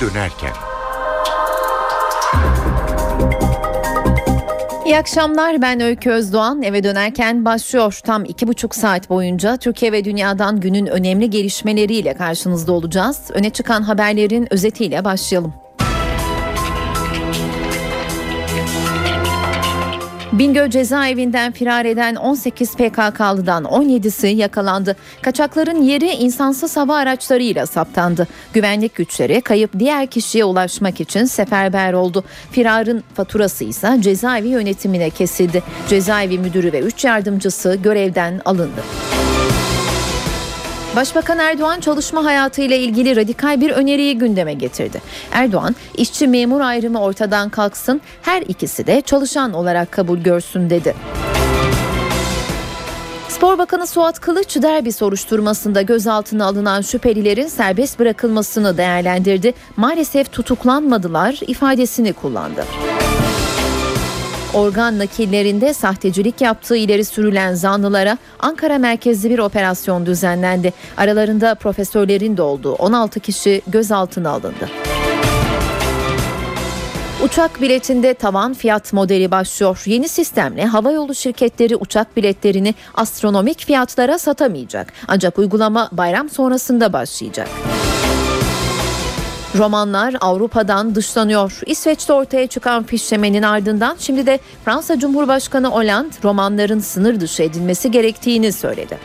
dönerken. İyi akşamlar ben Öykü Özdoğan eve dönerken başlıyor. Tam iki buçuk saat boyunca Türkiye ve dünyadan günün önemli gelişmeleriyle karşınızda olacağız. Öne çıkan haberlerin özetiyle başlayalım. Bingöl cezaevinden firar eden 18 PKK'lıdan 17'si yakalandı. Kaçakların yeri insansız hava araçlarıyla saptandı. Güvenlik güçleri kayıp diğer kişiye ulaşmak için seferber oldu. Firarın faturası ise cezaevi yönetimine kesildi. Cezaevi müdürü ve 3 yardımcısı görevden alındı. Başbakan Erdoğan çalışma hayatı ile ilgili radikal bir öneriyi gündeme getirdi. Erdoğan, işçi memur ayrımı ortadan kalksın, her ikisi de çalışan olarak kabul görsün dedi. Spor Bakanı Suat Kılıç derbi soruşturmasında gözaltına alınan şüphelilerin serbest bırakılmasını değerlendirdi. Maalesef tutuklanmadılar ifadesini kullandı. Organ nakillerinde sahtecilik yaptığı ileri sürülen zanlılara Ankara merkezli bir operasyon düzenlendi. Aralarında profesörlerin de olduğu 16 kişi gözaltına alındı. Uçak biletinde tavan fiyat modeli başlıyor. Yeni sistemle havayolu şirketleri uçak biletlerini astronomik fiyatlara satamayacak. Ancak uygulama bayram sonrasında başlayacak. Romanlar Avrupa'dan dışlanıyor. İsveç'te ortaya çıkan fişlemenin ardından şimdi de Fransa Cumhurbaşkanı Hollande romanların sınır dışı edilmesi gerektiğini söyledi.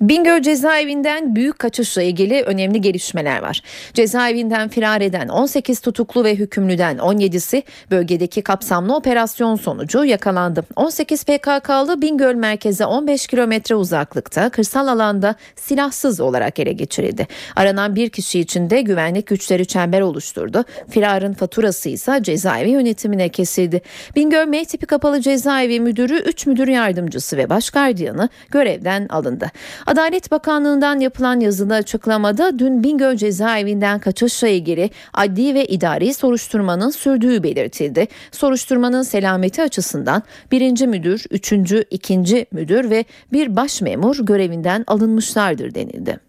Bingöl cezaevinden büyük kaçışla ilgili önemli gelişmeler var. Cezaevinden firar eden 18 tutuklu ve hükümlüden 17'si bölgedeki kapsamlı operasyon sonucu yakalandı. 18 PKK'lı Bingöl merkeze 15 kilometre uzaklıkta kırsal alanda silahsız olarak ele geçirildi. Aranan bir kişi için de güvenlik güçleri çember oluşturdu. Firarın faturası ise cezaevi yönetimine kesildi. Bingöl M tipi kapalı cezaevi müdürü, 3 müdür yardımcısı ve baş gardiyanı görevden alındı. Adalet Bakanlığı'ndan yapılan yazılı açıklamada dün Bingöl cezaevinden kaçışla ilgili adli ve idari soruşturmanın sürdüğü belirtildi. Soruşturmanın selameti açısından birinci müdür, üçüncü, ikinci müdür ve bir baş memur görevinden alınmışlardır denildi.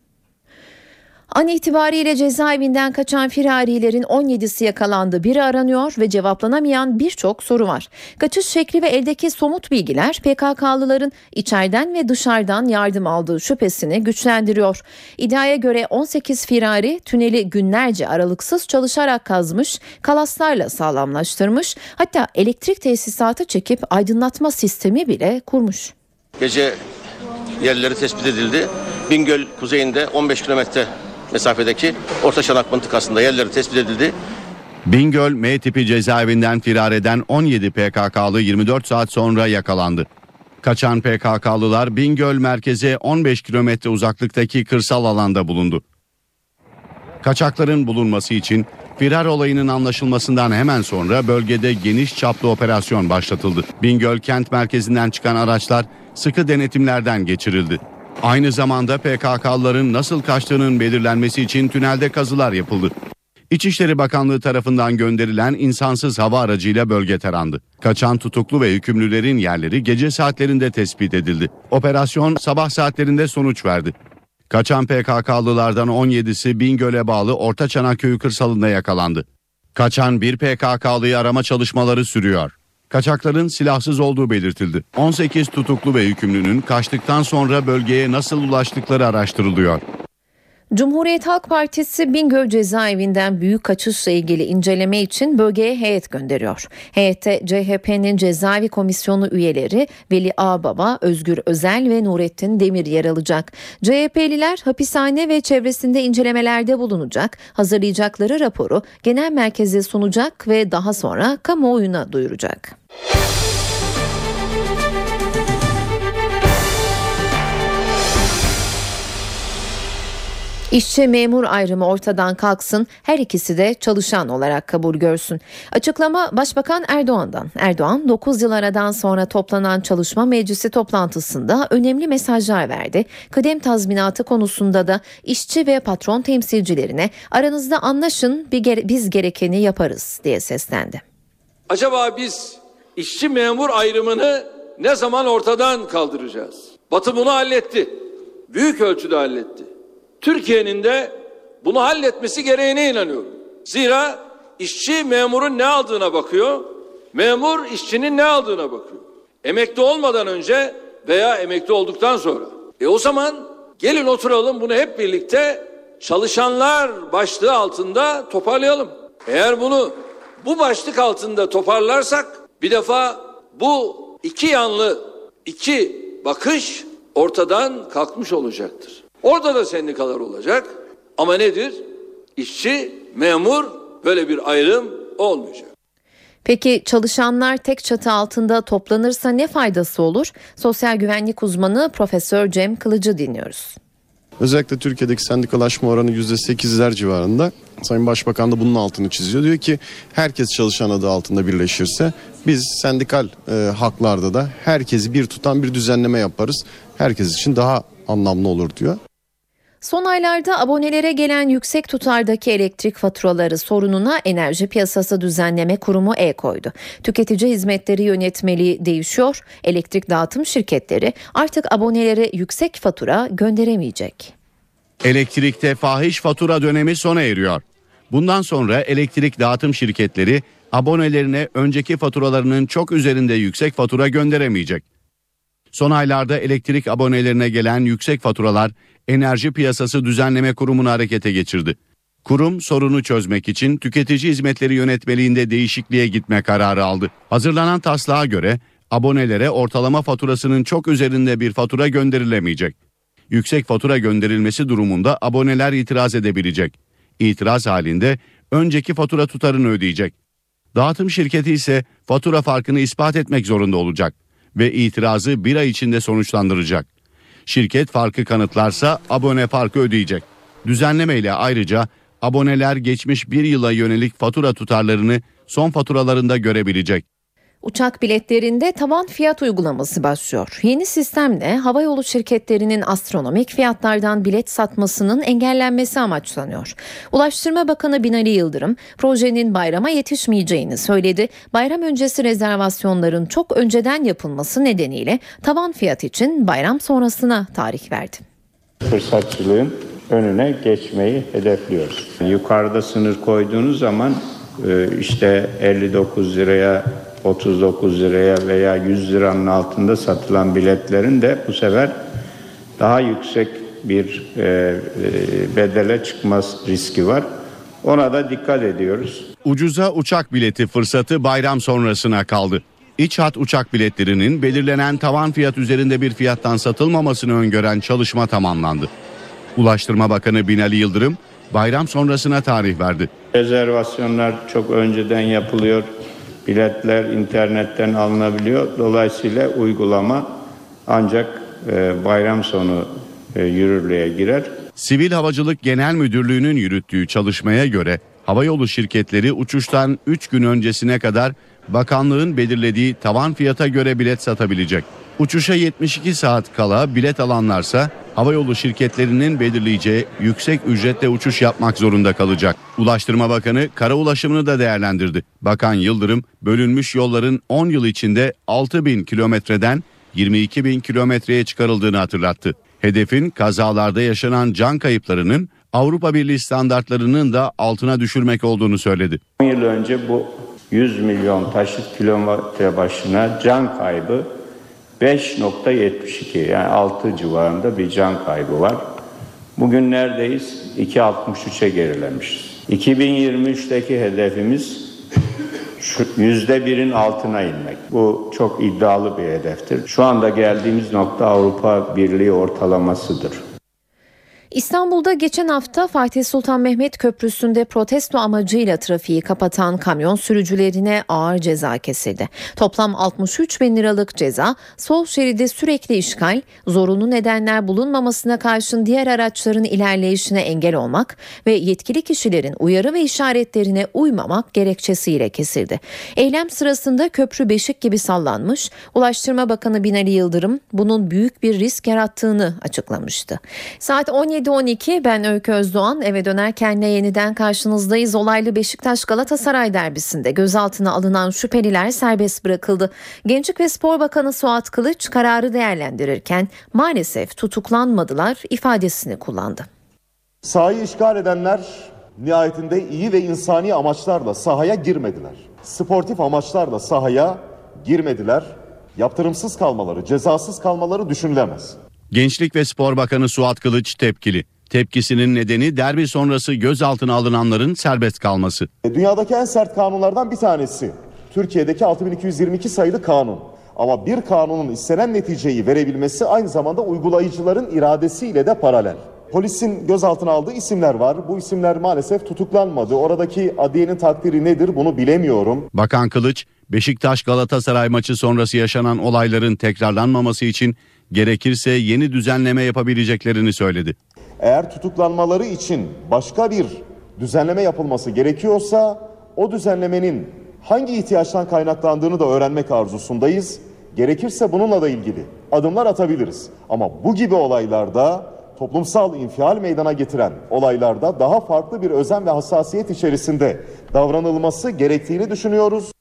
An itibariyle cezaevinden kaçan firarilerin 17'si yakalandı. Biri aranıyor ve cevaplanamayan birçok soru var. Kaçış şekli ve eldeki somut bilgiler PKK'lıların içeriden ve dışarıdan yardım aldığı şüphesini güçlendiriyor. İddiaya göre 18 firari tüneli günlerce aralıksız çalışarak kazmış, kalaslarla sağlamlaştırmış, hatta elektrik tesisatı çekip aydınlatma sistemi bile kurmuş. Gece yerleri tespit edildi. Bingöl kuzeyinde 15 kilometre mesafedeki Orta Çanak mıntıkasında yerleri tespit edildi. Bingöl M tipi cezaevinden firar eden 17 PKK'lı 24 saat sonra yakalandı. Kaçan PKK'lılar Bingöl merkeze 15 kilometre uzaklıktaki kırsal alanda bulundu. Kaçakların bulunması için firar olayının anlaşılmasından hemen sonra bölgede geniş çaplı operasyon başlatıldı. Bingöl kent merkezinden çıkan araçlar sıkı denetimlerden geçirildi. Aynı zamanda PKK'lıların nasıl kaçtığının belirlenmesi için tünelde kazılar yapıldı. İçişleri Bakanlığı tarafından gönderilen insansız hava aracıyla bölge tarandı. Kaçan tutuklu ve hükümlülerin yerleri gece saatlerinde tespit edildi. Operasyon sabah saatlerinde sonuç verdi. Kaçan PKK'lılardan 17'si Bingöl'e bağlı Orta Çanakköy'ü kırsalında yakalandı. Kaçan bir PKK'lıyı arama çalışmaları sürüyor. Kaçakların silahsız olduğu belirtildi. 18 tutuklu ve hükümlünün kaçtıktan sonra bölgeye nasıl ulaştıkları araştırılıyor. Cumhuriyet Halk Partisi Bingöl cezaevinden büyük kaçışla ilgili inceleme için bölgeye heyet gönderiyor. Heyette CHP'nin cezaevi komisyonu üyeleri Veli Ağbaba, Özgür Özel ve Nurettin Demir yer alacak. CHP'liler hapishane ve çevresinde incelemelerde bulunacak, hazırlayacakları raporu genel merkeze sunacak ve daha sonra kamuoyuna duyuracak. İşçi memur ayrımı ortadan kalksın, her ikisi de çalışan olarak kabul görsün. Açıklama Başbakan Erdoğan'dan. Erdoğan 9 yıl aradan sonra toplanan çalışma meclisi toplantısında önemli mesajlar verdi. Kıdem tazminatı konusunda da işçi ve patron temsilcilerine aranızda anlaşın biz gerekeni yaparız diye seslendi. Acaba biz işçi memur ayrımını ne zaman ortadan kaldıracağız? Batı bunu halletti. Büyük ölçüde halletti. Türkiye'nin de bunu halletmesi gereğine inanıyorum. Zira işçi memurun ne aldığına bakıyor, memur işçinin ne aldığına bakıyor. Emekli olmadan önce veya emekli olduktan sonra. E o zaman gelin oturalım bunu hep birlikte çalışanlar başlığı altında toparlayalım. Eğer bunu bu başlık altında toparlarsak bir defa bu iki yanlı iki bakış ortadan kalkmış olacaktır. Orada da sendikalar olacak ama nedir? İşçi, memur böyle bir ayrım olmayacak. Peki çalışanlar tek çatı altında toplanırsa ne faydası olur? Sosyal güvenlik uzmanı Profesör Cem Kılıcı dinliyoruz. Özellikle Türkiye'deki sendikalaşma oranı %8'ler civarında. Sayın Başbakan da bunun altını çiziyor. Diyor ki herkes çalışan adı altında birleşirse biz sendikal e, haklarda da herkesi bir tutan bir düzenleme yaparız. Herkes için daha anlamlı olur diyor. Son aylarda abonelere gelen yüksek tutardaki elektrik faturaları sorununa Enerji Piyasası Düzenleme Kurumu el koydu. Tüketici hizmetleri yönetmeliği değişiyor. Elektrik dağıtım şirketleri artık abonelere yüksek fatura gönderemeyecek. Elektrikte fahiş fatura dönemi sona eriyor. Bundan sonra elektrik dağıtım şirketleri abonelerine önceki faturalarının çok üzerinde yüksek fatura gönderemeyecek. Son aylarda elektrik abonelerine gelen yüksek faturalar Enerji Piyasası Düzenleme Kurumu'nu harekete geçirdi. Kurum sorunu çözmek için tüketici hizmetleri yönetmeliğinde değişikliğe gitme kararı aldı. Hazırlanan taslağa göre abonelere ortalama faturasının çok üzerinde bir fatura gönderilemeyecek. Yüksek fatura gönderilmesi durumunda aboneler itiraz edebilecek. İtiraz halinde önceki fatura tutarını ödeyecek. Dağıtım şirketi ise fatura farkını ispat etmek zorunda olacak ve itirazı bir ay içinde sonuçlandıracak. Şirket farkı kanıtlarsa abone farkı ödeyecek. Düzenleme ile ayrıca aboneler geçmiş bir yıla yönelik fatura tutarlarını son faturalarında görebilecek. Uçak biletlerinde tavan fiyat uygulaması başlıyor. Yeni sistemle havayolu şirketlerinin astronomik fiyatlardan bilet satmasının engellenmesi amaçlanıyor. Ulaştırma Bakanı Binali Yıldırım projenin bayrama yetişmeyeceğini söyledi. Bayram öncesi rezervasyonların çok önceden yapılması nedeniyle tavan fiyat için bayram sonrasına tarih verdi. fırsatçılığın önüne geçmeyi hedefliyoruz. Yukarıda sınır koyduğunuz zaman e, işte 59 liraya 39 liraya veya 100 liranın altında satılan biletlerin de bu sefer daha yüksek bir e, e, bedele çıkmaz riski var. Ona da dikkat ediyoruz. Ucuza uçak bileti fırsatı bayram sonrasına kaldı. İç hat uçak biletlerinin belirlenen tavan fiyat üzerinde bir fiyattan satılmamasını öngören çalışma tamamlandı. Ulaştırma Bakanı Binali Yıldırım bayram sonrasına tarih verdi. Rezervasyonlar çok önceden yapılıyor. Biletler internetten alınabiliyor. Dolayısıyla uygulama ancak e, bayram sonu e, yürürlüğe girer. Sivil Havacılık Genel Müdürlüğü'nün yürüttüğü çalışmaya göre havayolu şirketleri uçuştan 3 gün öncesine kadar bakanlığın belirlediği tavan fiyata göre bilet satabilecek. Uçuşa 72 saat kala bilet alanlarsa havayolu şirketlerinin belirleyeceği yüksek ücretle uçuş yapmak zorunda kalacak. Ulaştırma Bakanı kara ulaşımını da değerlendirdi. Bakan Yıldırım bölünmüş yolların 10 yıl içinde 6 bin kilometreden 22 bin kilometreye çıkarıldığını hatırlattı. Hedefin kazalarda yaşanan can kayıplarının Avrupa Birliği standartlarının da altına düşürmek olduğunu söyledi. 10 yıl önce bu 100 milyon taşıt kilometre başına can kaybı 5.72 yani 6 civarında bir can kaybı var. Bugün neredeyiz? 2.63'e gerilemişiz. 2023'teki hedefimiz yüzde birin altına inmek. Bu çok iddialı bir hedeftir. Şu anda geldiğimiz nokta Avrupa Birliği ortalamasıdır. İstanbul'da geçen hafta Fatih Sultan Mehmet Köprüsü'nde protesto amacıyla trafiği kapatan kamyon sürücülerine ağır ceza kesildi. Toplam 63 bin liralık ceza, sol şeridi sürekli işgal, zorunlu nedenler bulunmamasına karşın diğer araçların ilerleyişine engel olmak ve yetkili kişilerin uyarı ve işaretlerine uymamak gerekçesiyle kesildi. Eylem sırasında köprü beşik gibi sallanmış, Ulaştırma Bakanı Binali Yıldırım bunun büyük bir risk yarattığını açıklamıştı. Saat 17 17-12 ben Öykü Özdoğan eve dönerken ne yeniden karşınızdayız. Olaylı Beşiktaş Galatasaray derbisinde gözaltına alınan şüpheliler serbest bırakıldı. Gençlik ve Spor Bakanı Suat Kılıç kararı değerlendirirken maalesef tutuklanmadılar ifadesini kullandı. Sahayı işgal edenler nihayetinde iyi ve insani amaçlarla sahaya girmediler. Sportif amaçlarla sahaya girmediler. Yaptırımsız kalmaları, cezasız kalmaları düşünülemez. Gençlik ve Spor Bakanı Suat Kılıç tepkili. Tepkisinin nedeni derbi sonrası gözaltına alınanların serbest kalması. E, Dünyadaki en sert kanunlardan bir tanesi. Türkiye'deki 6222 sayılı kanun. Ama bir kanunun istenen neticeyi verebilmesi aynı zamanda uygulayıcıların iradesiyle de paralel. Polisin gözaltına aldığı isimler var. Bu isimler maalesef tutuklanmadı. Oradaki adliyenin takdiri nedir bunu bilemiyorum. Bakan Kılıç, Beşiktaş Galatasaray maçı sonrası yaşanan olayların tekrarlanmaması için gerekirse yeni düzenleme yapabileceklerini söyledi. Eğer tutuklanmaları için başka bir düzenleme yapılması gerekiyorsa o düzenlemenin hangi ihtiyaçtan kaynaklandığını da öğrenmek arzusundayız. Gerekirse bununla da ilgili adımlar atabiliriz. Ama bu gibi olaylarda toplumsal infial meydana getiren olaylarda daha farklı bir özen ve hassasiyet içerisinde davranılması gerektiğini düşünüyoruz.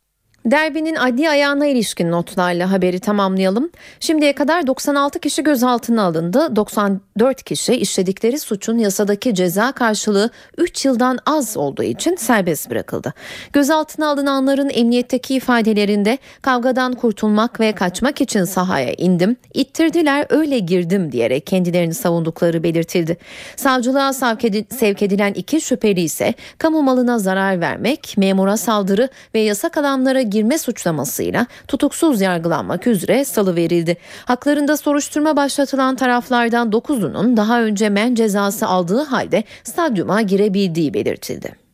Derbinin adli ayağına ilişkin notlarla haberi tamamlayalım. Şimdiye kadar 96 kişi gözaltına alındı. 94 kişi işledikleri suçun yasadaki ceza karşılığı 3 yıldan az olduğu için serbest bırakıldı. Gözaltına alınanların emniyetteki ifadelerinde kavgadan kurtulmak ve kaçmak için sahaya indim, ittirdiler öyle girdim diyerek kendilerini savundukları belirtildi. Savcılığa sevk edilen iki şüpheli ise kamu malına zarar vermek, memura saldırı ve yasak alanlara girme suçlamasıyla tutuksuz yargılanmak üzere salı verildi. Haklarında soruşturma başlatılan taraflardan 9'unun daha önce men cezası aldığı halde stadyuma girebildiği belirtildi.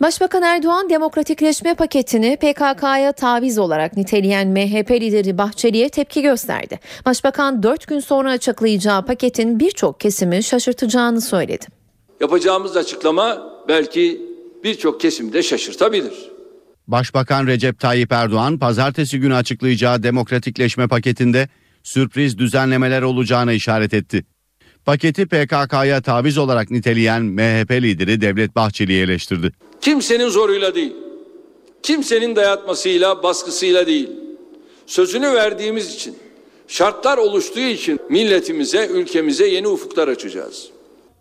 Başbakan Erdoğan demokratikleşme paketini PKK'ya taviz olarak niteleyen MHP lideri Bahçeli'ye tepki gösterdi. Başbakan 4 gün sonra açıklayacağı paketin birçok kesimi şaşırtacağını söyledi. Yapacağımız açıklama belki birçok kesimde şaşırtabilir. Başbakan Recep Tayyip Erdoğan pazartesi günü açıklayacağı demokratikleşme paketinde sürpriz düzenlemeler olacağına işaret etti. Paketi PKK'ya taviz olarak niteleyen MHP lideri Devlet Bahçeli'yi eleştirdi. Kimsenin zoruyla değil, kimsenin dayatmasıyla, baskısıyla değil, sözünü verdiğimiz için, şartlar oluştuğu için milletimize, ülkemize yeni ufuklar açacağız.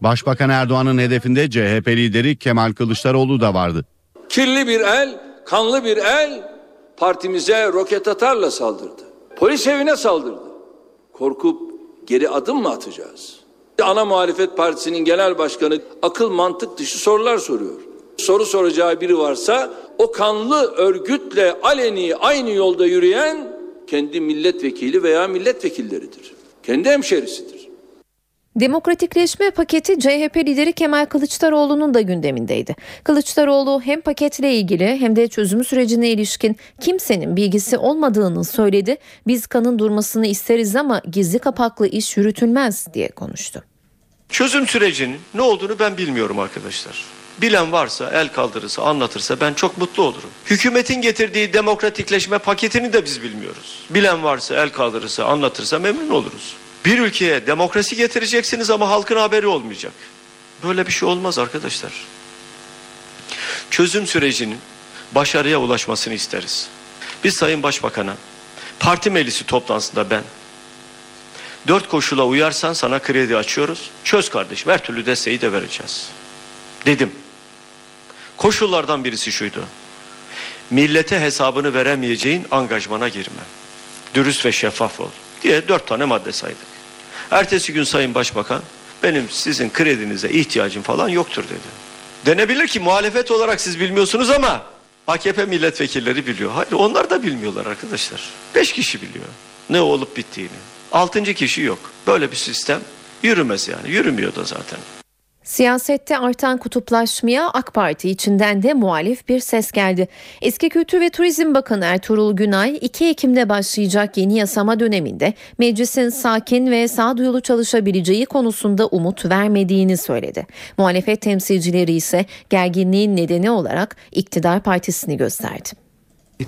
Başbakan Erdoğan'ın hedefinde CHP lideri Kemal Kılıçdaroğlu da vardı. Kirli bir el, kanlı bir el partimize roket atarla saldırdı. Polis evine saldırdı. Korkup geri adım mı atacağız? Ana muhalefet partisinin genel başkanı akıl mantık dışı sorular soruyor. Soru soracağı biri varsa o kanlı örgütle aleni aynı yolda yürüyen kendi milletvekili veya milletvekilleridir. Kendi hemşerisidir. Demokratikleşme paketi CHP lideri Kemal Kılıçdaroğlu'nun da gündemindeydi. Kılıçdaroğlu hem paketle ilgili hem de çözüm sürecine ilişkin kimsenin bilgisi olmadığını söyledi. Biz kanın durmasını isteriz ama gizli kapaklı iş yürütülmez diye konuştu. Çözüm sürecinin ne olduğunu ben bilmiyorum arkadaşlar. Bilen varsa el kaldırırsa anlatırsa ben çok mutlu olurum. Hükümetin getirdiği demokratikleşme paketini de biz bilmiyoruz. Bilen varsa el kaldırırsa anlatırsa memnun oluruz. Bir ülkeye demokrasi getireceksiniz ama halkın haberi olmayacak. Böyle bir şey olmaz arkadaşlar. Çözüm sürecinin başarıya ulaşmasını isteriz. Biz Sayın Başbakan'a parti meclisi toplantısında ben dört koşula uyarsan sana kredi açıyoruz. Çöz kardeşim her türlü desteği de vereceğiz. Dedim. Koşullardan birisi şuydu. Millete hesabını veremeyeceğin angajmana girme. Dürüst ve şeffaf ol diye dört tane madde saydık. Ertesi gün Sayın Başbakan benim sizin kredinize ihtiyacım falan yoktur dedi. Denebilir ki muhalefet olarak siz bilmiyorsunuz ama AKP milletvekilleri biliyor. Hayır onlar da bilmiyorlar arkadaşlar. Beş kişi biliyor ne olup bittiğini. Altıncı kişi yok. Böyle bir sistem yürümez yani. Yürümüyor da zaten. Siyasette artan kutuplaşmaya AK Parti içinden de muhalif bir ses geldi. Eski Kültür ve Turizm Bakanı Ertuğrul Günay 2 Ekim'de başlayacak yeni yasama döneminde meclisin sakin ve sağduyulu çalışabileceği konusunda umut vermediğini söyledi. Muhalefet temsilcileri ise gerginliğin nedeni olarak iktidar partisini gösterdi.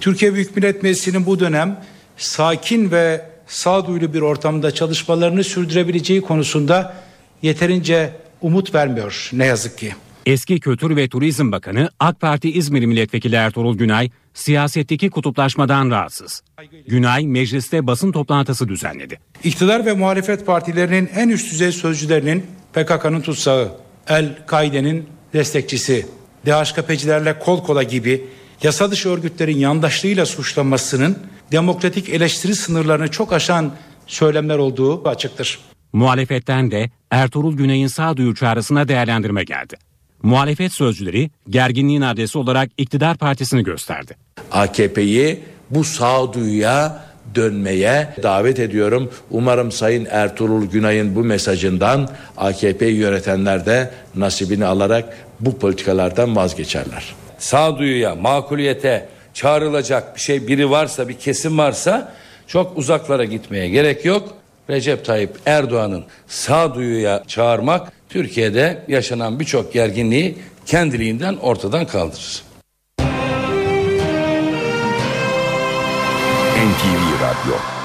Türkiye Büyük Millet Meclisi'nin bu dönem sakin ve sağduyulu bir ortamda çalışmalarını sürdürebileceği konusunda yeterince umut vermiyor ne yazık ki. Eski Kültür ve Turizm Bakanı AK Parti İzmir Milletvekili Ertuğrul Günay siyasetteki kutuplaşmadan rahatsız. Günay mecliste basın toplantısı düzenledi. İktidar ve muhalefet partilerinin en üst düzey sözcülerinin PKK'nın tutsağı, El-Kaide'nin destekçisi, DHKP'cilerle kol kola gibi yasa dışı örgütlerin yandaşlığıyla suçlanmasının demokratik eleştiri sınırlarını çok aşan söylemler olduğu açıktır. Muhalefetten de Ertuğrul Günay'ın sağduyu çağrısına değerlendirme geldi. Muhalefet sözcüleri gerginliğin adresi olarak iktidar partisini gösterdi. AKP'yi bu sağduyuya dönmeye davet ediyorum. Umarım Sayın Ertuğrul Günay'ın bu mesajından AKP'yi yönetenler de nasibini alarak bu politikalardan vazgeçerler. sağduyuya, makuliyete çağrılacak bir şey biri varsa, bir kesim varsa çok uzaklara gitmeye gerek yok. Recep Tayyip Erdoğan'ın sağduyuya çağırmak Türkiye'de yaşanan birçok gerginliği kendiliğinden ortadan kaldırır. NTV Radyo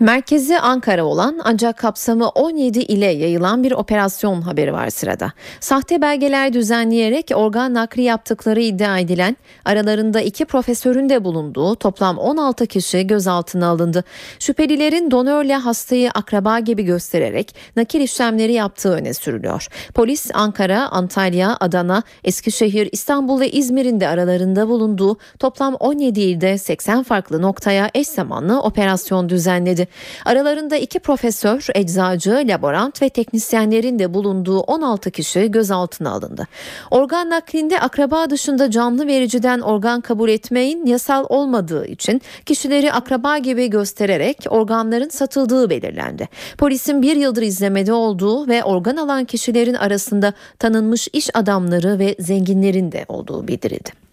Merkezi Ankara olan ancak kapsamı 17 ile yayılan bir operasyon haberi var sırada. Sahte belgeler düzenleyerek organ nakli yaptıkları iddia edilen aralarında iki profesörün de bulunduğu toplam 16 kişi gözaltına alındı. Şüphelilerin donörle hastayı akraba gibi göstererek nakil işlemleri yaptığı öne sürülüyor. Polis Ankara, Antalya, Adana, Eskişehir, İstanbul ve İzmir'in de aralarında bulunduğu toplam 17 ilde 80 farklı noktaya eş zamanlı operasyon düzenledi. Aralarında iki profesör, eczacı, laborant ve teknisyenlerin de bulunduğu 16 kişi gözaltına alındı. Organ naklinde akraba dışında canlı vericiden organ kabul etmeyin yasal olmadığı için kişileri akraba gibi göstererek organların satıldığı belirlendi. Polisin bir yıldır izlemede olduğu ve organ alan kişilerin arasında tanınmış iş adamları ve zenginlerin de olduğu bildirildi.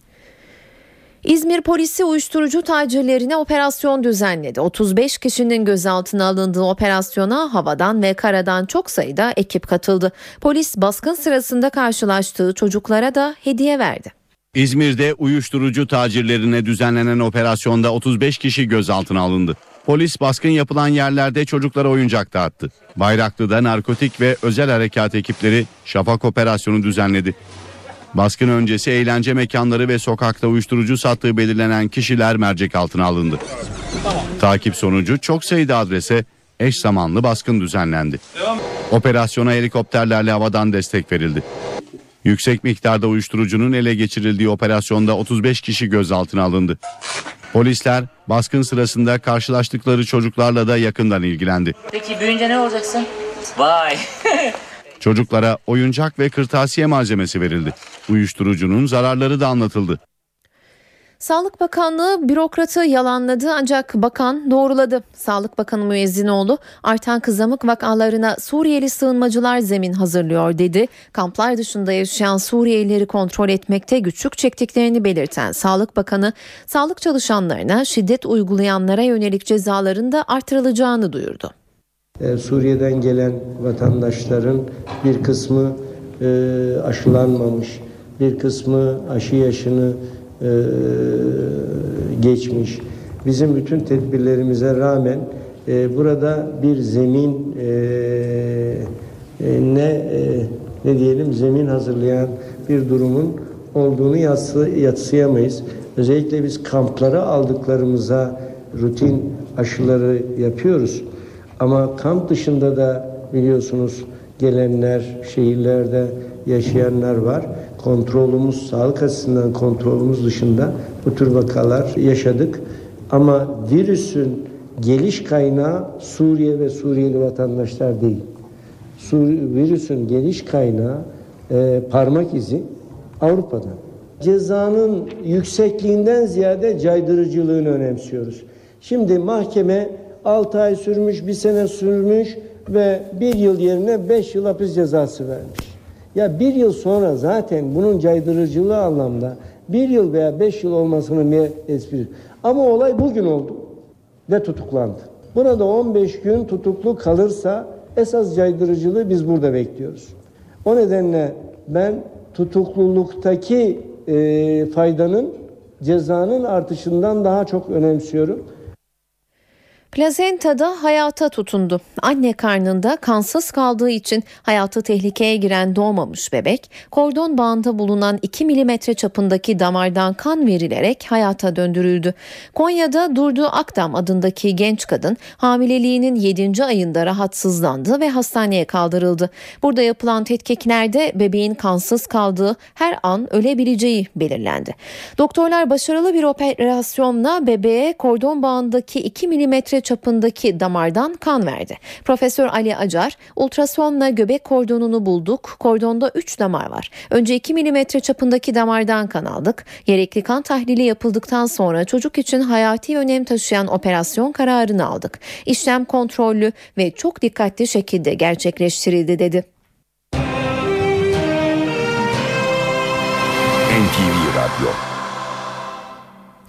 İzmir polisi uyuşturucu tacirlerine operasyon düzenledi. 35 kişinin gözaltına alındığı operasyona havadan ve karadan çok sayıda ekip katıldı. Polis baskın sırasında karşılaştığı çocuklara da hediye verdi. İzmir'de uyuşturucu tacirlerine düzenlenen operasyonda 35 kişi gözaltına alındı. Polis baskın yapılan yerlerde çocuklara oyuncak dağıttı. Bayraklı'da narkotik ve özel harekat ekipleri şafak operasyonu düzenledi. Baskın öncesi eğlence mekanları ve sokakta uyuşturucu sattığı belirlenen kişiler mercek altına alındı. Takip sonucu çok sayıda adrese eş zamanlı baskın düzenlendi. Operasyona helikopterlerle havadan destek verildi. Yüksek miktarda uyuşturucunun ele geçirildiği operasyonda 35 kişi gözaltına alındı. Polisler baskın sırasında karşılaştıkları çocuklarla da yakından ilgilendi. Peki büyüyünce ne olacaksın? Vay. Çocuklara oyuncak ve kırtasiye malzemesi verildi. Uyuşturucunun zararları da anlatıldı. Sağlık Bakanlığı bürokratı yalanladı ancak bakan doğruladı. Sağlık Bakanı Müezzinoğlu artan kızamık vakalarına Suriyeli sığınmacılar zemin hazırlıyor dedi. Kamplar dışında yaşayan Suriyelileri kontrol etmekte güçlük çektiklerini belirten Sağlık Bakanı sağlık çalışanlarına şiddet uygulayanlara yönelik cezaların da artırılacağını duyurdu. Ee, Suriye'den gelen vatandaşların bir kısmı e, aşılanmamış, bir kısmı aşı yaşını e, geçmiş. Bizim bütün tedbirlerimize rağmen e, burada bir zemin e, e, ne e, ne diyelim zemin hazırlayan bir durumun olduğunu yatsı, yatsıyamayız. Özellikle biz kamplara aldıklarımıza rutin aşıları yapıyoruz. Ama kamp dışında da biliyorsunuz gelenler, şehirlerde yaşayanlar var. Kontrolümüz, sağlık açısından kontrolümüz dışında bu tür vakalar yaşadık. Ama virüsün geliş kaynağı Suriye ve Suriyeli vatandaşlar değil. Sur virüsün geliş kaynağı e, parmak izi Avrupa'dan. Cezanın yüksekliğinden ziyade caydırıcılığını önemsiyoruz. Şimdi mahkeme 6 ay sürmüş, bir sene sürmüş ve bir yıl yerine 5 yıl hapis cezası vermiş. Ya bir yıl sonra zaten bunun caydırıcılığı anlamda bir yıl veya beş yıl olmasının bir espri. Ama olay bugün oldu ve tutuklandı. Burada 15 gün tutuklu kalırsa esas caydırıcılığı biz burada bekliyoruz. O nedenle ben tutukluluktaki e, faydanın cezanın artışından daha çok önemsiyorum. Plazentada hayata tutundu. Anne karnında kansız kaldığı için hayatı tehlikeye giren doğmamış bebek, kordon bağında bulunan 2 milimetre çapındaki damardan kan verilerek hayata döndürüldü. Konya'da Durdu Akdam adındaki genç kadın hamileliğinin 7. ayında rahatsızlandı ve hastaneye kaldırıldı. Burada yapılan tetkiklerde bebeğin kansız kaldığı her an ölebileceği belirlendi. Doktorlar başarılı bir operasyonla bebeğe kordon bağındaki 2 milimetre çapındaki damardan kan verdi. Profesör Ali Acar, ultrasonla göbek kordonunu bulduk. Kordonda 3 damar var. Önce 2 milimetre çapındaki damardan kan aldık. Gerekli kan tahlili yapıldıktan sonra çocuk için hayati önem taşıyan operasyon kararını aldık. İşlem kontrollü ve çok dikkatli şekilde gerçekleştirildi dedi. NTV Radyo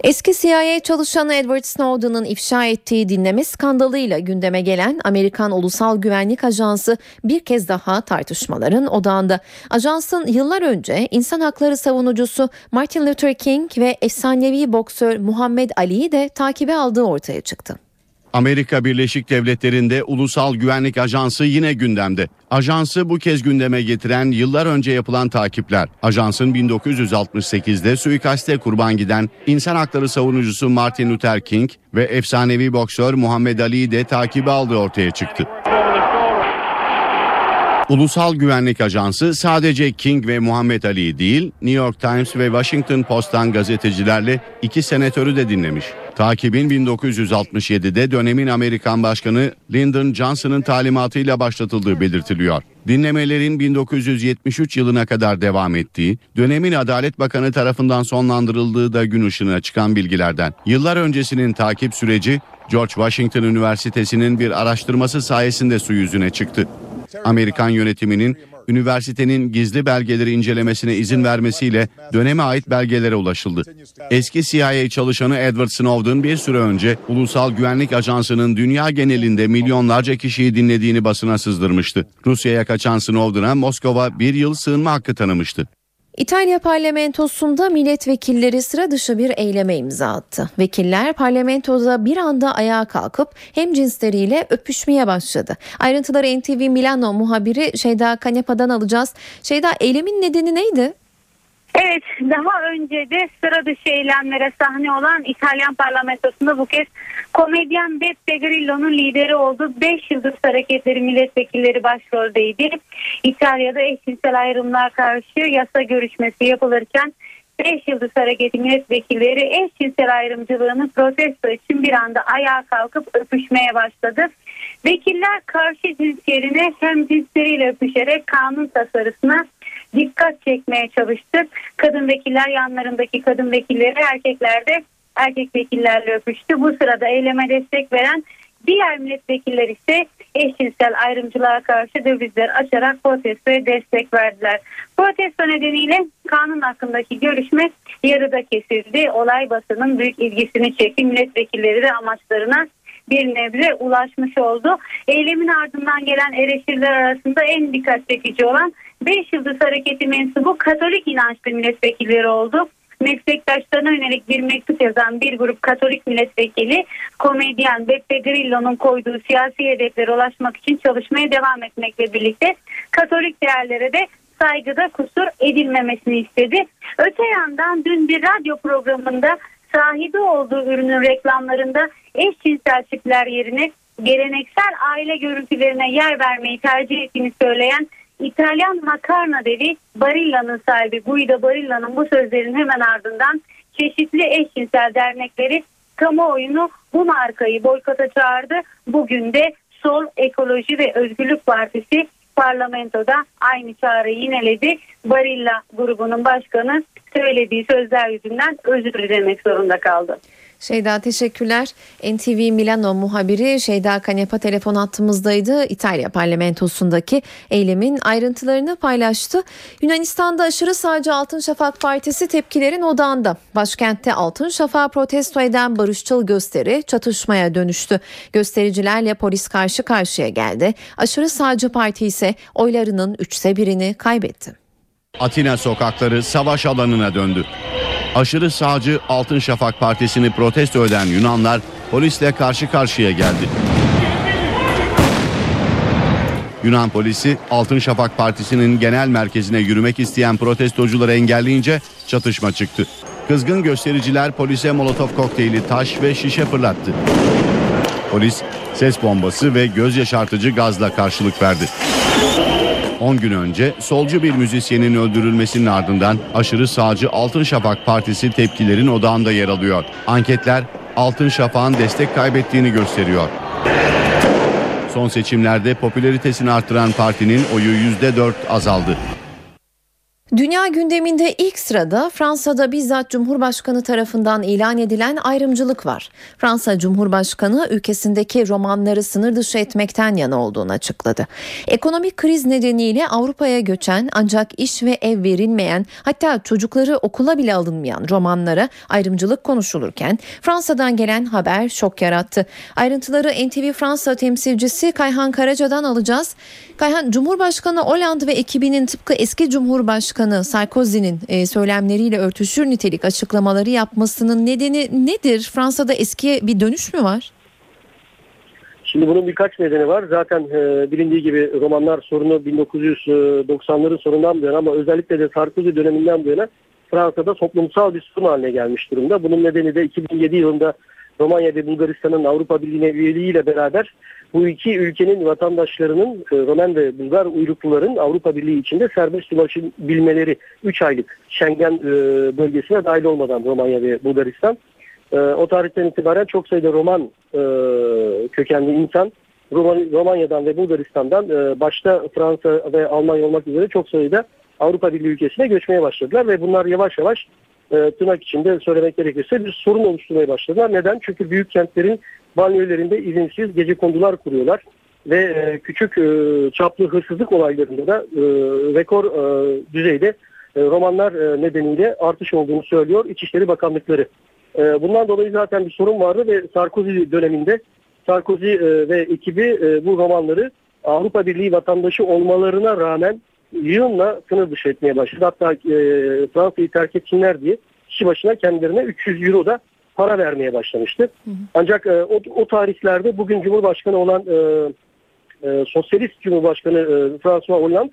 Eski CIA çalışanı Edward Snowden'ın ifşa ettiği dinleme skandalıyla gündeme gelen Amerikan Ulusal Güvenlik Ajansı bir kez daha tartışmaların odağında. Ajansın yıllar önce insan hakları savunucusu Martin Luther King ve efsanevi boksör Muhammed Ali'yi de takibe aldığı ortaya çıktı. Amerika Birleşik Devletleri'nde Ulusal Güvenlik Ajansı yine gündemde. Ajansı bu kez gündeme getiren yıllar önce yapılan takipler. Ajansın 1968'de suikaste kurban giden insan hakları savunucusu Martin Luther King ve efsanevi boksör Muhammed Ali'yi de takibe aldığı ortaya çıktı. Ulusal Güvenlik Ajansı sadece King ve Muhammed Ali'yi değil, New York Times ve Washington Post'tan gazetecilerle iki senatörü de dinlemiş. Takibin 1967'de dönemin Amerikan Başkanı Lyndon Johnson'ın talimatıyla başlatıldığı belirtiliyor. Dinlemelerin 1973 yılına kadar devam ettiği, dönemin Adalet Bakanı tarafından sonlandırıldığı da gün ışığına çıkan bilgilerden. Yıllar öncesinin takip süreci George Washington Üniversitesi'nin bir araştırması sayesinde su yüzüne çıktı. Amerikan yönetiminin üniversitenin gizli belgeleri incelemesine izin vermesiyle döneme ait belgelere ulaşıldı. Eski CIA çalışanı Edward Snowden bir süre önce Ulusal Güvenlik Ajansı'nın dünya genelinde milyonlarca kişiyi dinlediğini basına sızdırmıştı. Rusya'ya kaçan Snowden'a Moskova bir yıl sığınma hakkı tanımıştı. İtalya parlamentosunda milletvekilleri sıra dışı bir eyleme imza attı. Vekiller parlamentoda bir anda ayağa kalkıp hem cinsleriyle öpüşmeye başladı. Ayrıntıları NTV Milano muhabiri Şeyda Kanepa'dan alacağız. Şeyda eylemin nedeni neydi? Evet daha önce de sıra dışı eylemlere sahne olan İtalyan parlamentosunda bu kez komedyen Beppe Grillo'nun lideri olduğu 5 Yıldız Hareketleri milletvekilleri başroldeydi. İtalya'da eşcinsel ayrımlar karşı yasa görüşmesi yapılırken 5 Yıldız Hareketi milletvekilleri eşcinsel ayrımcılığını protesto için bir anda ayağa kalkıp öpüşmeye başladı. Vekiller karşı cins yerine hem cinsleriyle öpüşerek kanun tasarısına dikkat çekmeye çalıştı. Kadın vekiller yanlarındaki kadın vekilleri erkekler de erkek vekillerle öpüştü. Bu sırada eyleme destek veren diğer milletvekiller ise eşcinsel ayrımcılığa karşı dövizler açarak protestoya destek verdiler. Protesto nedeniyle kanun hakkındaki görüşme yarıda kesildi. Olay basının büyük ilgisini çekti. Milletvekilleri de amaçlarına bir nebze ulaşmış oldu. Eylemin ardından gelen eleştiriler arasında en dikkat çekici olan 5 Yıldız Hareketi mensubu Katolik inançlı milletvekilleri oldu. Meslektaşlarına yönelik bir mektup yazan bir grup Katolik milletvekili komedyen Beppe Grillo'nun koyduğu siyasi hedeflere ulaşmak için çalışmaya devam etmekle birlikte Katolik değerlere de saygıda kusur edilmemesini istedi. Öte yandan dün bir radyo programında sahibi olduğu ürünün reklamlarında eşcinsel çiftler yerine geleneksel aile görüntülerine yer vermeyi tercih ettiğini söyleyen İtalyan makarna devi Barilla'nın sahibi Guido Barilla'nın bu sözlerin hemen ardından çeşitli eşcinsel dernekleri kamuoyunu bu markayı boykota çağırdı. Bugün de Sol Ekoloji ve Özgürlük Partisi parlamentoda aynı çağrıyı yineledi. Barilla grubunun başkanı söylediği sözler yüzünden özür dilemek zorunda kaldı. Şeyda teşekkürler. NTV Milano muhabiri Şeyda Kanepa telefon hattımızdaydı. İtalya parlamentosundaki eylemin ayrıntılarını paylaştı. Yunanistan'da aşırı sağcı Altın Şafak Partisi tepkilerin odağında. Başkentte Altın Şafak protesto eden barışçıl gösteri çatışmaya dönüştü. Göstericilerle polis karşı karşıya geldi. Aşırı sağcı parti ise oylarının üçte birini kaybetti. Atina sokakları savaş alanına döndü. Aşırı sağcı Altın Şafak Partisi'ni protesto eden Yunanlar polisle karşı karşıya geldi. Yunan polisi Altın Şafak Partisi'nin genel merkezine yürümek isteyen protestocuları engelleyince çatışma çıktı. Kızgın göstericiler polise molotof kokteyli, taş ve şişe fırlattı. Polis ses bombası ve göz yaşartıcı gazla karşılık verdi. 10 gün önce solcu bir müzisyenin öldürülmesinin ardından aşırı sağcı Altın Şafak Partisi tepkilerin odağında yer alıyor. Anketler Altın Şafak'ın destek kaybettiğini gösteriyor. Son seçimlerde popülaritesini artıran partinin oyu %4 azaldı. Dünya gündeminde ilk sırada Fransa'da bizzat Cumhurbaşkanı tarafından ilan edilen ayrımcılık var. Fransa Cumhurbaşkanı ülkesindeki romanları sınır dışı etmekten yana olduğunu açıkladı. Ekonomik kriz nedeniyle Avrupa'ya göçen ancak iş ve ev verilmeyen hatta çocukları okula bile alınmayan romanlara ayrımcılık konuşulurken Fransa'dan gelen haber şok yarattı. Ayrıntıları NTV Fransa temsilcisi Kayhan Karaca'dan alacağız. Kayhan Cumhurbaşkanı Hollande ve ekibinin tıpkı eski Cumhurbaşkanı Başkanı Sarkozy'nin e, söylemleriyle örtüşür nitelik açıklamaları yapmasının nedeni nedir? Fransa'da eskiye bir dönüş mü var? Şimdi bunun birkaç nedeni var. Zaten e, bilindiği gibi romanlar sorunu 1990'ların sorundan bu yana ama özellikle de Sarkozy döneminden bu yana Fransa'da toplumsal bir sorun haline gelmiş durumda. Bunun nedeni de 2007 yılında Romanya ve Bulgaristan'ın Avrupa Birliği'ne üyeliğiyle beraber bu iki ülkenin vatandaşlarının e, Romen ve Bulgar uyrukluların Avrupa Birliği içinde serbest ulaşabilmeleri 3 aylık Schengen e, bölgesine dahil olmadan Romanya ve Bulgaristan. E, o tarihten itibaren çok sayıda Roman kökenli insan Romanya'dan ve Bulgaristan'dan başta Fransa ve Almanya olmak üzere çok sayıda Avrupa Birliği ülkesine göçmeye başladılar ve bunlar yavaş yavaş e, tırnak içinde söylemek gerekirse bir sorun oluşturmaya başladılar. Neden? Çünkü büyük kentlerin banyolarında izinsiz gece kondular kuruyorlar ve e, küçük e, çaplı hırsızlık olaylarında da e, rekor e, düzeyde e, romanlar e, nedeniyle artış olduğunu söylüyor İçişleri Bakanlıkları. E, bundan dolayı zaten bir sorun vardı ve Sarkozy döneminde Sarkozy e, ve ekibi e, bu romanları Avrupa Birliği vatandaşı olmalarına rağmen yığınla sınır dışı etmeye başladı. Hatta e, Fransa'yı terk etsinler diye kişi başına kendilerine 300 euro da para vermeye başlamıştı. Hı hı. Ancak e, o, o tarihlerde bugün Cumhurbaşkanı olan e, e, Sosyalist Cumhurbaşkanı e, François Hollande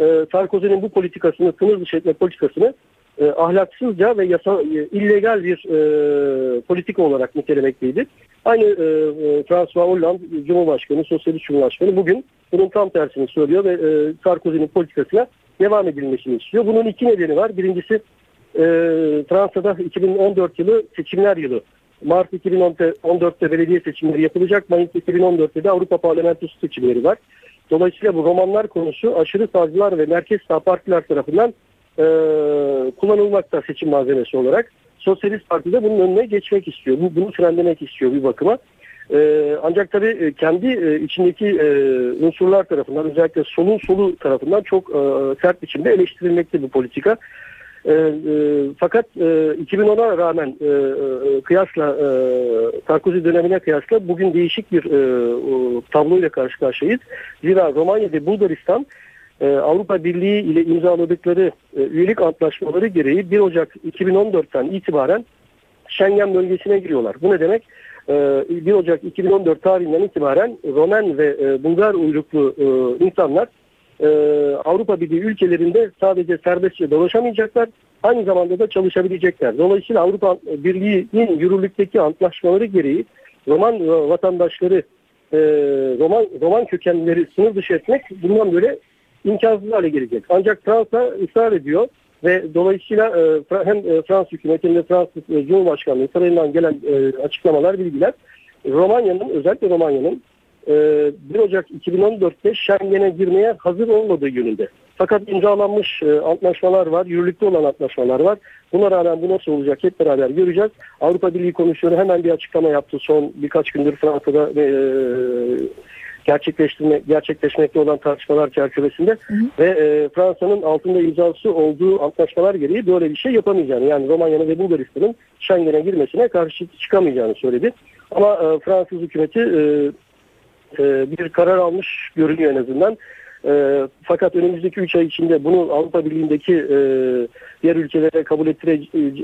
e, Sarkozy'nin bu politikasını, sınır dışı etme politikasını e, ahlaksızca ve yasa, e, illegal bir e, politika olarak nitelemekteydi. Aynı e, e, François Hollande Cumhurbaşkanı, Sosyalist Cumhurbaşkanı bugün bunun tam tersini söylüyor ve e, Sarkozy'nin politikasına devam edilmesini istiyor. Bunun iki nedeni var. Birincisi e, Fransa'da 2014 yılı seçimler yılı. Mart 2014'te belediye seçimleri yapılacak. Mayıs 2014'te de Avrupa Parlamentosu seçimleri var. Dolayısıyla bu romanlar konusu aşırı sağcılar ve merkez sağ partiler tarafından e, kullanılmakta seçim malzemesi olarak. Sosyalist Parti de bunun önüne geçmek istiyor. Bunu frenlemek istiyor bir bakıma. Ee, ancak tabii e, kendi e, içindeki e, unsurlar tarafından özellikle solun solu tarafından çok e, sert biçimde eleştirilmekte bu politika. E, e, fakat e, 2010'a rağmen e, e, kıyasla e, Sarkozy dönemine kıyasla bugün değişik bir e, tabloyla karşı karşıyayız. Zira Romanya ve Bulgaristan e, Avrupa Birliği ile imzaladıkları e, üyelik antlaşmaları gereği 1 Ocak 2014'ten itibaren Schengen bölgesine giriyorlar. Bu ne demek? 1 e, Ocak 2014 tarihinden itibaren Romen ve e, Bulgar uyruklu e, insanlar Avrupa Birliği ülkelerinde sadece serbestçe dolaşamayacaklar. Aynı zamanda da çalışabilecekler. Dolayısıyla Avrupa Birliği'nin yürürlükteki antlaşmaları gereği Roman vatandaşları Roman, Roman kökenlileri sınır dışı etmek bundan böyle imkansız hale gelecek. Ancak Fransa ısrar ediyor ve dolayısıyla e, hem e, Fransız hükümeti hem de Fransız e, Cumhurbaşkanlığı sarayından gelen açıklamalar, bilgiler Romanya'nın özellikle Romanya'nın 1 Ocak 2014'te Schengen'e girmeye hazır olmadığı yönünde. Fakat imzalanmış antlaşmalar var, yürürlükte olan antlaşmalar var. Buna rağmen bu nasıl olacak hep beraber göreceğiz. Avrupa Birliği Komisyonu hemen bir açıklama yaptı son birkaç gündür Fransa'da gerçekleştirme gerçekleşmekte olan tartışmalar çerçevesinde hı hı. ve e, Fransa'nın altında imzası olduğu antlaşmalar gereği böyle bir şey yapamayacağını yani Romanya'nın ve Bulgaristan'ın Schengen'e girmesine karşı çıkamayacağını söyledi. Ama e, Fransız hükümeti e, e, bir karar almış görünüyor en azından. E, fakat önümüzdeki 3 ay içinde bunu Avrupa Birliği'ndeki e, diğer ülkelere kabul ettire,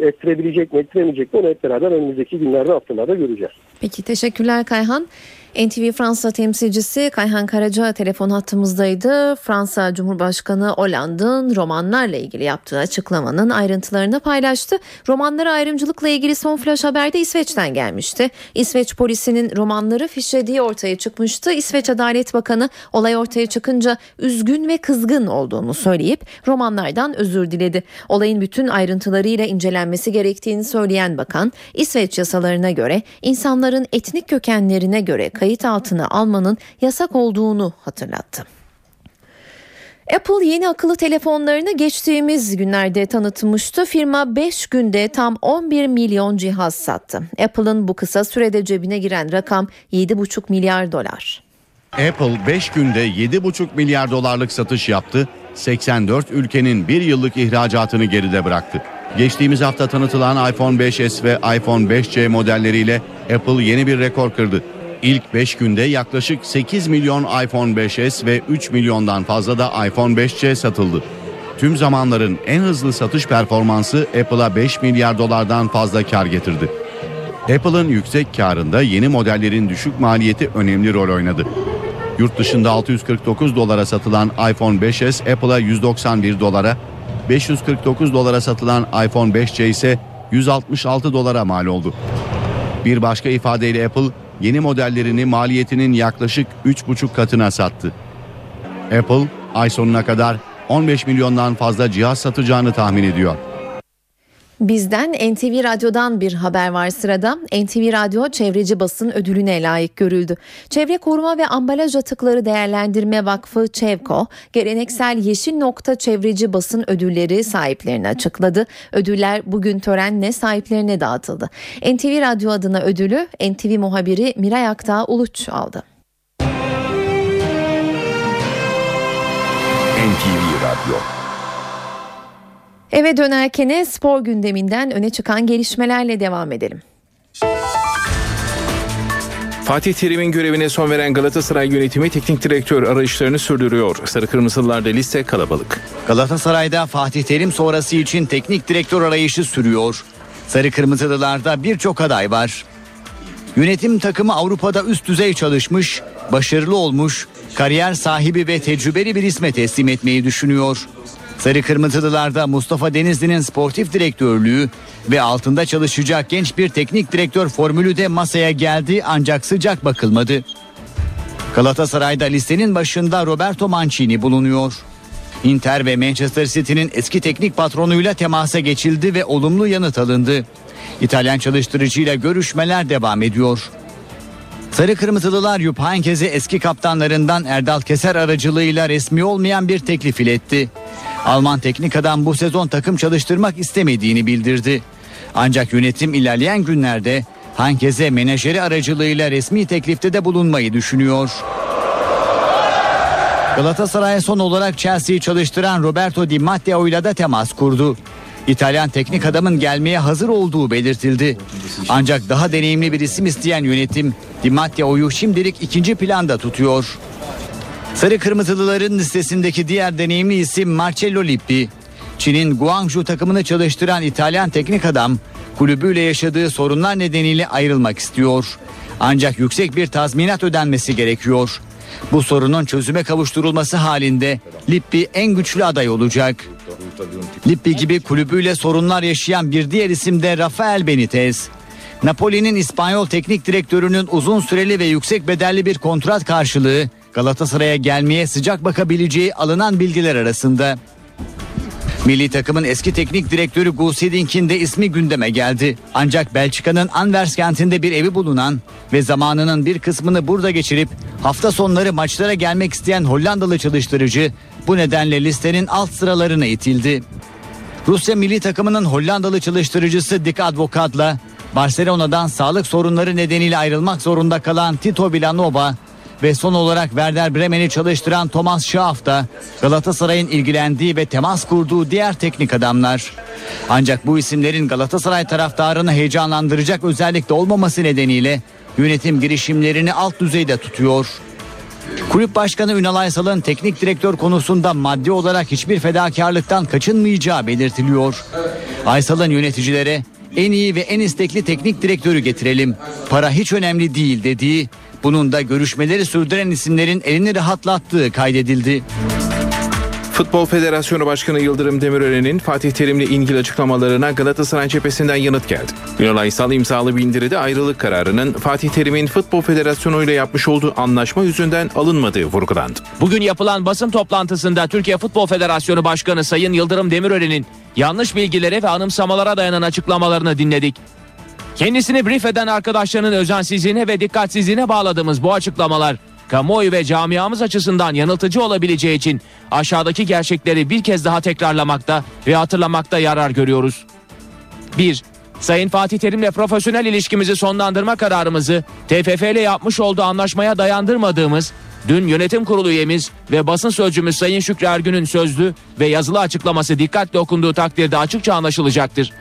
ettirebilecek mi ettiremeyecek mi onu hep beraber önümüzdeki günlerde haftalarda göreceğiz. Peki teşekkürler Kayhan. NTV Fransa temsilcisi Kayhan Karaca telefon hattımızdaydı. Fransa Cumhurbaşkanı Hollande'ın romanlarla ilgili yaptığı açıklamanın ayrıntılarını paylaştı. Romanlara ayrımcılıkla ilgili son flash haber de İsveç'ten gelmişti. İsveç polisinin romanları fişlediği ortaya çıkmıştı. İsveç Adalet Bakanı olay ortaya çıkınca üzgün ve kızgın olduğunu söyleyip romanlardan özür diledi. Olayın bütün ayrıntılarıyla incelenmesi gerektiğini söyleyen bakan, İsveç yasalarına göre insanların etnik kökenlerine göre kayıt altına almanın yasak olduğunu hatırlattı. Apple yeni akıllı telefonlarını geçtiğimiz günlerde tanıtmıştı. Firma 5 günde tam 11 milyon cihaz sattı. Apple'ın bu kısa sürede cebine giren rakam 7,5 milyar dolar. Apple 5 günde 7,5 milyar dolarlık satış yaptı. 84 ülkenin bir yıllık ihracatını geride bıraktı. Geçtiğimiz hafta tanıtılan iPhone 5s ve iPhone 5c modelleriyle Apple yeni bir rekor kırdı. İlk 5 günde yaklaşık 8 milyon iPhone 5s ve 3 milyondan fazla da iPhone 5c satıldı. Tüm zamanların en hızlı satış performansı Apple'a 5 milyar dolardan fazla kar getirdi. Apple'ın yüksek karında yeni modellerin düşük maliyeti önemli rol oynadı. Yurt dışında 649 dolara satılan iPhone 5s Apple'a 191 dolara, 549 dolara satılan iPhone 5c ise 166 dolara mal oldu. Bir başka ifadeyle Apple yeni modellerini maliyetinin yaklaşık 3,5 katına sattı. Apple ay sonuna kadar 15 milyondan fazla cihaz satacağını tahmin ediyor. Bizden NTV Radyo'dan bir haber var sırada. NTV Radyo çevreci basın ödülüne layık görüldü. Çevre Koruma ve Ambalaj Atıkları Değerlendirme Vakfı Çevko, geleneksel Yeşil Nokta Çevreci Basın Ödülleri sahiplerini açıkladı. Ödüller bugün törenle sahiplerine dağıtıldı. NTV Radyo adına ödülü NTV muhabiri Miray Aktağ Uluç aldı. NTV Radyo Eve dönerken spor gündeminden öne çıkan gelişmelerle devam edelim. Fatih Terim'in görevine son veren Galatasaray yönetimi teknik direktör arayışlarını sürdürüyor. Sarı Kırmızılılarda liste kalabalık. Galatasaray'da Fatih Terim sonrası için teknik direktör arayışı sürüyor. Sarı Kırmızılılarda birçok aday var. Yönetim takımı Avrupa'da üst düzey çalışmış, başarılı olmuş, kariyer sahibi ve tecrübeli bir isme teslim etmeyi düşünüyor. Sarı Kırmızılılarda Mustafa Denizli'nin sportif direktörlüğü ve altında çalışacak genç bir teknik direktör formülü de masaya geldi ancak sıcak bakılmadı. Galatasaray'da listenin başında Roberto Mancini bulunuyor. Inter ve Manchester City'nin eski teknik patronuyla temasa geçildi ve olumlu yanıt alındı. İtalyan çalıştırıcıyla görüşmeler devam ediyor. Sarı Kırmızılılar Jupp Heynckes'e eski kaptanlarından Erdal Keser aracılığıyla resmi olmayan bir teklif iletti. Alman teknik adam bu sezon takım çalıştırmak istemediğini bildirdi. Ancak yönetim ilerleyen günlerde Heynckes'e menajeri aracılığıyla resmi teklifte de bulunmayı düşünüyor. Galatasaray son olarak Chelsea'yi çalıştıran Roberto Di Matteo ile de temas kurdu. İtalyan teknik adamın gelmeye hazır olduğu belirtildi. Ancak daha deneyimli bir isim isteyen yönetim Di Matteo'yu şimdilik ikinci planda tutuyor. Sarı Kırmızılıların listesindeki diğer deneyimli isim Marcello Lippi. Çin'in Guangzhou takımını çalıştıran İtalyan teknik adam kulübüyle yaşadığı sorunlar nedeniyle ayrılmak istiyor. Ancak yüksek bir tazminat ödenmesi gerekiyor. Bu sorunun çözüme kavuşturulması halinde Lippi en güçlü aday olacak. Lippi gibi kulübüyle sorunlar yaşayan bir diğer isim de Rafael Benitez. Napoli'nin İspanyol teknik direktörünün uzun süreli ve yüksek bedelli bir kontrat karşılığı Galatasaray'a gelmeye sıcak bakabileceği alınan bilgiler arasında. Milli takımın eski teknik direktörü Gus Hiddink'in de ismi gündeme geldi. Ancak Belçika'nın Anvers kentinde bir evi bulunan ve zamanının bir kısmını burada geçirip hafta sonları maçlara gelmek isteyen Hollandalı çalıştırıcı bu nedenle listenin alt sıralarına itildi. Rusya milli takımının Hollandalı çalıştırıcısı Dick Advokat'la Barcelona'dan sağlık sorunları nedeniyle ayrılmak zorunda kalan Tito Villanova ve son olarak Werder Bremen'i çalıştıran Thomas Schaaf da Galatasaray'ın ilgilendiği ve temas kurduğu diğer teknik adamlar. Ancak bu isimlerin Galatasaray taraftarını heyecanlandıracak özellikle olmaması nedeniyle yönetim girişimlerini alt düzeyde tutuyor. Kulüp Başkanı Ünal Aysal'ın teknik direktör konusunda maddi olarak hiçbir fedakarlıktan kaçınmayacağı belirtiliyor. Aysal'ın yöneticilere en iyi ve en istekli teknik direktörü getirelim. Para hiç önemli değil dediği, bunun da görüşmeleri sürdüren isimlerin elini rahatlattığı kaydedildi. Futbol Federasyonu Başkanı Yıldırım Demirören'in Fatih Terim'le ilgili açıklamalarına Galatasaray cephesinden yanıt geldi. Ünal Aysal imzalı bildiride ayrılık kararının Fatih Terim'in Futbol Federasyonu ile yapmış olduğu anlaşma yüzünden alınmadığı vurgulandı. Bugün yapılan basın toplantısında Türkiye Futbol Federasyonu Başkanı Sayın Yıldırım Demirören'in yanlış bilgilere ve anımsamalara dayanan açıklamalarını dinledik. Kendisini brief eden arkadaşlarının özensizliğine ve dikkatsizliğine bağladığımız bu açıklamalar kamuoyu ve camiamız açısından yanıltıcı olabileceği için aşağıdaki gerçekleri bir kez daha tekrarlamakta ve hatırlamakta yarar görüyoruz. 1. Sayın Fatih Terim'le profesyonel ilişkimizi sonlandırma kararımızı TFF ile yapmış olduğu anlaşmaya dayandırmadığımız dün yönetim kurulu üyemiz ve basın sözcümüz Sayın Şükrü Ergün'ün sözlü ve yazılı açıklaması dikkatle okunduğu takdirde açıkça anlaşılacaktır.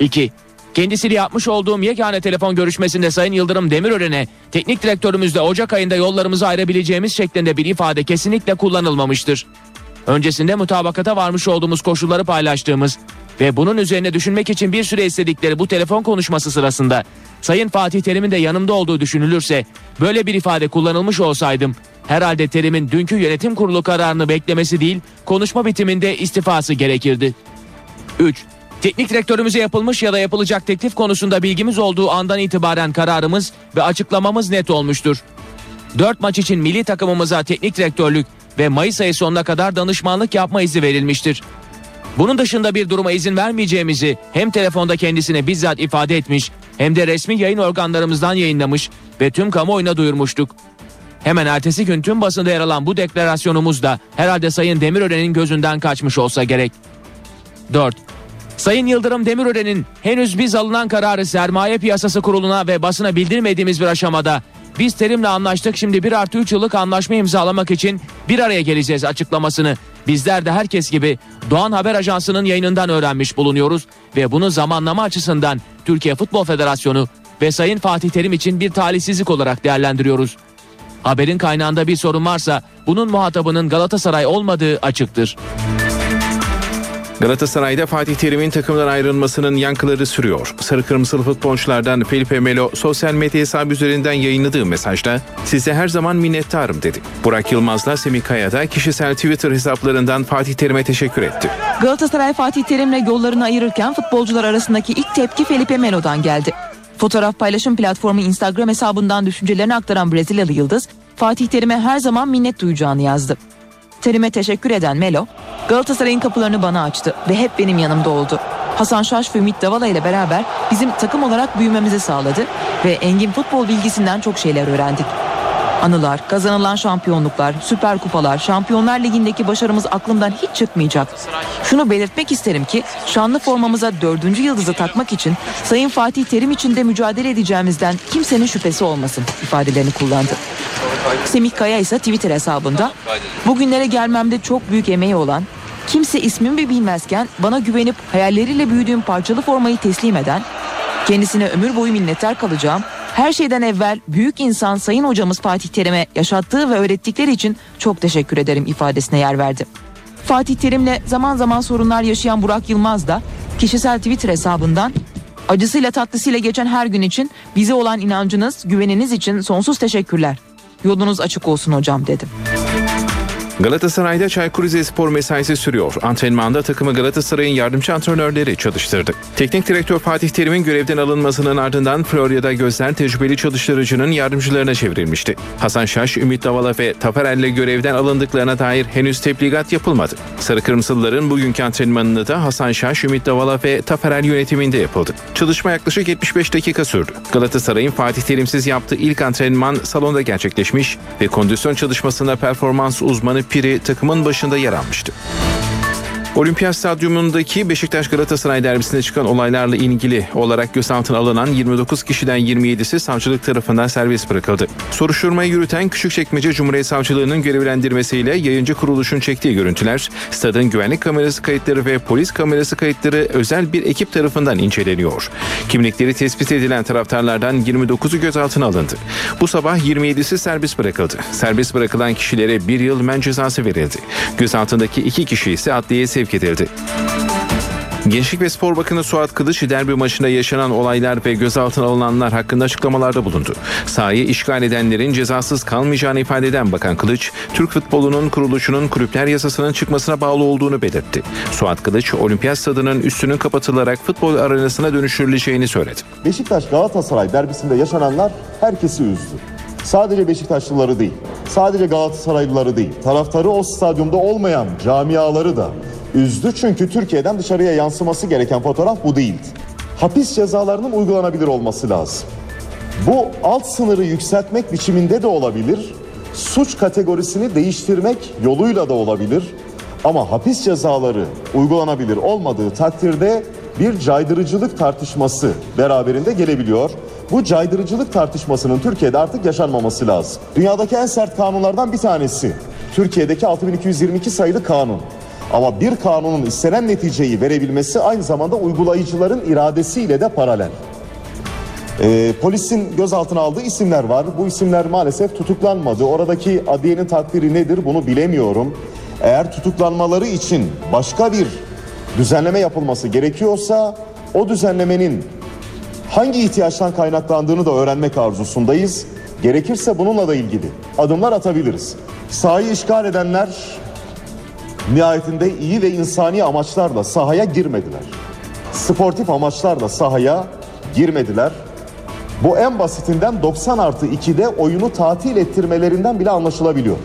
2. Kendisiyle yapmış olduğum yegane telefon görüşmesinde Sayın Yıldırım Demirören'e teknik direktörümüzle Ocak ayında yollarımızı ayırabileceğimiz şeklinde bir ifade kesinlikle kullanılmamıştır. Öncesinde mutabakata varmış olduğumuz koşulları paylaştığımız ve bunun üzerine düşünmek için bir süre istedikleri bu telefon konuşması sırasında Sayın Fatih Terim'in de yanımda olduğu düşünülürse böyle bir ifade kullanılmış olsaydım herhalde Terim'in dünkü yönetim kurulu kararını beklemesi değil konuşma bitiminde istifası gerekirdi. 3. Teknik direktörümüze yapılmış ya da yapılacak teklif konusunda bilgimiz olduğu andan itibaren kararımız ve açıklamamız net olmuştur. 4 maç için milli takımımıza teknik direktörlük ve Mayıs ayı sonuna kadar danışmanlık yapma izni verilmiştir. Bunun dışında bir duruma izin vermeyeceğimizi hem telefonda kendisine bizzat ifade etmiş hem de resmi yayın organlarımızdan yayınlamış ve tüm kamuoyuna duyurmuştuk. Hemen ertesi gün tüm basında yer alan bu deklarasyonumuz da herhalde Sayın Demirören'in gözünden kaçmış olsa gerek. 4. Sayın Yıldırım Demirören'in henüz biz alınan kararı sermaye piyasası kuruluna ve basına bildirmediğimiz bir aşamada biz terimle anlaştık şimdi 1 artı 3 yıllık anlaşma imzalamak için bir araya geleceğiz açıklamasını bizler de herkes gibi Doğan Haber Ajansı'nın yayınından öğrenmiş bulunuyoruz ve bunu zamanlama açısından Türkiye Futbol Federasyonu ve Sayın Fatih Terim için bir talihsizlik olarak değerlendiriyoruz. Haberin kaynağında bir sorun varsa bunun muhatabının Galatasaray olmadığı açıktır. Galatasaray'da Fatih Terim'in takımdan ayrılmasının yankıları sürüyor. Sarı Kırmızılı futbolculardan Felipe Melo sosyal medya hesabı üzerinden yayınladığı mesajda size her zaman minnettarım dedi. Burak Yılmaz'la Semih Kaya da kişisel Twitter hesaplarından Fatih Terim'e teşekkür etti. Galatasaray Fatih Terim'le yollarını ayırırken futbolcular arasındaki ilk tepki Felipe Melo'dan geldi. Fotoğraf paylaşım platformu Instagram hesabından düşüncelerini aktaran Brezilyalı Yıldız, Fatih Terim'e her zaman minnet duyacağını yazdı. Terim'e teşekkür eden Melo, Galatasaray'ın kapılarını bana açtı ve hep benim yanımda oldu. Hasan Şaş ve Ümit Davala ile beraber bizim takım olarak büyümemizi sağladı ve engin futbol bilgisinden çok şeyler öğrendik. Anılar, kazanılan şampiyonluklar, süper kupalar, Şampiyonlar Ligi'ndeki başarımız aklımdan hiç çıkmayacak. Şunu belirtmek isterim ki şanlı formamıza dördüncü yıldızı takmak için Sayın Fatih Terim için de mücadele edeceğimizden kimsenin şüphesi olmasın ifadelerini kullandı. Semih Kaya ise Twitter hesabında bugünlere gelmemde çok büyük emeği olan kimse ismimi bilmezken bana güvenip hayalleriyle büyüdüğüm parçalı formayı teslim eden kendisine ömür boyu minnettar kalacağım her şeyden evvel büyük insan Sayın Hocamız Fatih Terim'e yaşattığı ve öğrettikleri için çok teşekkür ederim ifadesine yer verdi. Fatih Terim'le zaman zaman sorunlar yaşayan Burak Yılmaz da kişisel Twitter hesabından acısıyla tatlısıyla geçen her gün için bize olan inancınız, güveniniz için sonsuz teşekkürler. Yolunuz açık olsun hocam dedim. Galatasaray'da Çaykur Rizespor mesaisi sürüyor. Antrenmanda takımı Galatasaray'ın yardımcı antrenörleri çalıştırdı. Teknik direktör Fatih Terim'in görevden alınmasının ardından Florya'da gözler tecrübeli çalıştırıcının yardımcılarına çevrilmişti. Hasan Şaş, Ümit Davala ve Taferel'le görevden alındıklarına dair henüz tebligat yapılmadı. Sarı Kırmızılıların bugünkü antrenmanını da Hasan Şaş, Ümit Davala ve Taferel yönetiminde yapıldı. Çalışma yaklaşık 75 dakika sürdü. Galatasaray'ın Fatih Terimsiz yaptığı ilk antrenman salonda gerçekleşmiş ve kondisyon çalışmasında performans uzmanı Piri takımın başında yer almıştı. Olimpiyat Stadyumundaki Beşiktaş Galatasaray derbisinde çıkan olaylarla ilgili olarak gözaltına alınan 29 kişiden 27'si savcılık tarafından serbest bırakıldı. Soruşturmayı yürüten Küçükçekmece Cumhuriyet Savcılığı'nın görevlendirmesiyle yayıncı kuruluşun çektiği görüntüler, stadın güvenlik kamerası kayıtları ve polis kamerası kayıtları özel bir ekip tarafından inceleniyor. Kimlikleri tespit edilen taraftarlardan 29'u gözaltına alındı. Bu sabah 27'si serbest bırakıldı. Serbest bırakılan kişilere bir yıl men cezası verildi. Gözaltındaki iki kişi ise adliyeye sevk edildi. Gençlik ve Spor Bakanı Suat Kılıç derbi maçında yaşanan olaylar ve gözaltına alınanlar hakkında açıklamalarda bulundu. Sahayı işgal edenlerin cezasız kalmayacağını ifade eden Bakan Kılıç, Türk futbolunun kuruluşunun kulüpler yasasının çıkmasına bağlı olduğunu belirtti. Suat Kılıç, olimpiyat stadının üstünün kapatılarak futbol arenasına dönüştürüleceğini söyledi. Beşiktaş Galatasaray derbisinde yaşananlar herkesi üzdü. Sadece Beşiktaşlıları değil, sadece Galatasaraylıları değil, taraftarı o stadyumda olmayan camiaları da üzdü. Çünkü Türkiye'den dışarıya yansıması gereken fotoğraf bu değildi. Hapis cezalarının uygulanabilir olması lazım. Bu alt sınırı yükseltmek biçiminde de olabilir. Suç kategorisini değiştirmek yoluyla da olabilir. Ama hapis cezaları uygulanabilir olmadığı takdirde bir caydırıcılık tartışması beraberinde gelebiliyor. Bu caydırıcılık tartışmasının Türkiye'de artık yaşanmaması lazım. Dünyadaki en sert kanunlardan bir tanesi. Türkiye'deki 6222 sayılı kanun. Ama bir kanunun istenen neticeyi verebilmesi aynı zamanda uygulayıcıların iradesiyle de paralel. Ee, polisin gözaltına aldığı isimler var. Bu isimler maalesef tutuklanmadı. Oradaki adiyenin takdiri nedir bunu bilemiyorum. Eğer tutuklanmaları için başka bir düzenleme yapılması gerekiyorsa o düzenlemenin hangi ihtiyaçtan kaynaklandığını da öğrenmek arzusundayız. Gerekirse bununla da ilgili adımlar atabiliriz. Sahayı işgal edenler nihayetinde iyi ve insani amaçlarla sahaya girmediler. Sportif amaçlarla sahaya girmediler. Bu en basitinden 90 artı 2'de oyunu tatil ettirmelerinden bile anlaşılabiliyor.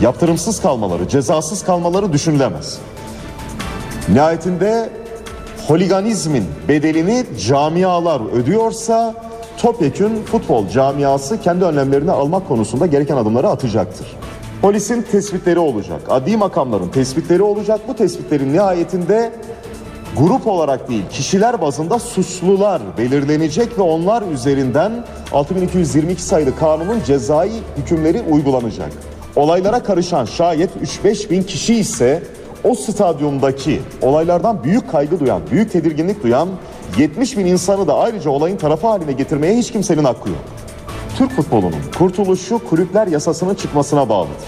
Yaptırımsız kalmaları, cezasız kalmaları düşünülemez. Nihayetinde holiganizmin bedelini camialar ödüyorsa topyekün futbol camiası kendi önlemlerini almak konusunda gereken adımları atacaktır. Polisin tespitleri olacak, adli makamların tespitleri olacak. Bu tespitlerin nihayetinde grup olarak değil kişiler bazında suçlular belirlenecek ve onlar üzerinden 6222 sayılı kanunun cezai hükümleri uygulanacak. Olaylara karışan şayet 3-5 bin kişi ise o stadyumdaki olaylardan büyük kaygı duyan, büyük tedirginlik duyan 70 bin insanı da ayrıca olayın tarafı haline getirmeye hiç kimsenin hakkı yok. Türk futbolunun kurtuluşu kulüpler yasasının çıkmasına bağlıdır.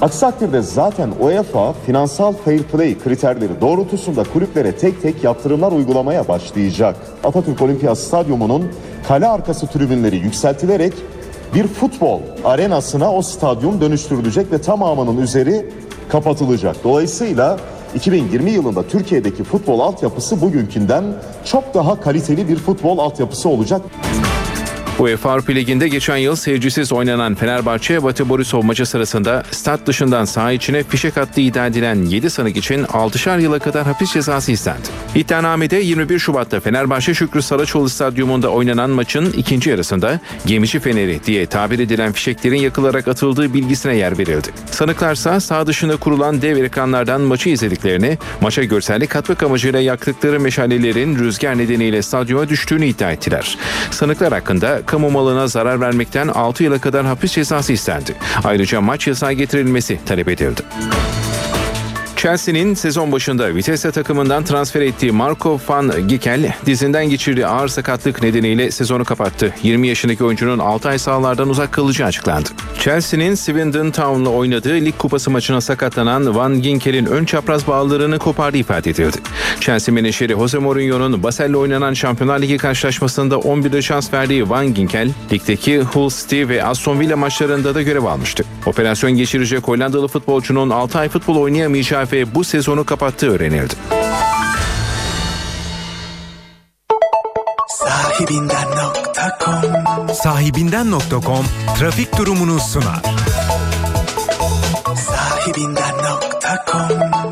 Aksi takdirde zaten UEFA finansal fair play kriterleri doğrultusunda kulüplere tek tek yaptırımlar uygulamaya başlayacak. Atatürk Olimpiyat Stadyumu'nun kale arkası tribünleri yükseltilerek bir futbol arenasına o stadyum dönüştürülecek ve tamamının üzeri kapatılacak. Dolayısıyla 2020 yılında Türkiye'deki futbol altyapısı bugünkünden çok daha kaliteli bir futbol altyapısı olacak. UEFA Avrupa Ligi'nde geçen yıl seyircisiz oynanan Fenerbahçe Batı Borisov maçı sırasında stat dışından saha içine fişek attığı iddia edilen 7 sanık için 6'şar yıla kadar hapis cezası istendi. İddianamede 21 Şubat'ta Fenerbahçe Şükrü Saraçoğlu Stadyumunda oynanan maçın ikinci yarısında gemici feneri diye tabir edilen fişeklerin yakılarak atıldığı bilgisine yer verildi. Sanıklarsa sağ dışında kurulan dev ekranlardan maçı izlediklerini, maça görsellik katmak amacıyla yaktıkları meşalelerin rüzgar nedeniyle stadyuma düştüğünü iddia ettiler. Sanıklar hakkında kamu malına zarar vermekten 6 yıla kadar hapis cezası istendi. Ayrıca maç yasağı getirilmesi talep edildi. Chelsea'nin sezon başında Vitesse takımından transfer ettiği Marco van Gikel dizinden geçirdiği ağır sakatlık nedeniyle sezonu kapattı. 20 yaşındaki oyuncunun 6 ay sahalardan uzak kalacağı açıklandı. Chelsea'nin Swindon Town'la oynadığı lig kupası maçına sakatlanan Van Ginkel'in ön çapraz bağlarını kopardığı ifade edildi. Chelsea menajeri Jose Mourinho'nun Basel'le oynanan Şampiyonlar Ligi karşılaşmasında 11'de şans verdiği Van Ginkel, ligdeki Hull City ve Aston Villa maçlarında da görev almıştı. Operasyon geçirecek Hollandalı futbolcunun 6 ay futbol oynayamayacağı ve bu sezonu kapattığı öğrenildi. Sahibinden.com Sahibinden.com trafik durumunu sunar. Sahibinden.com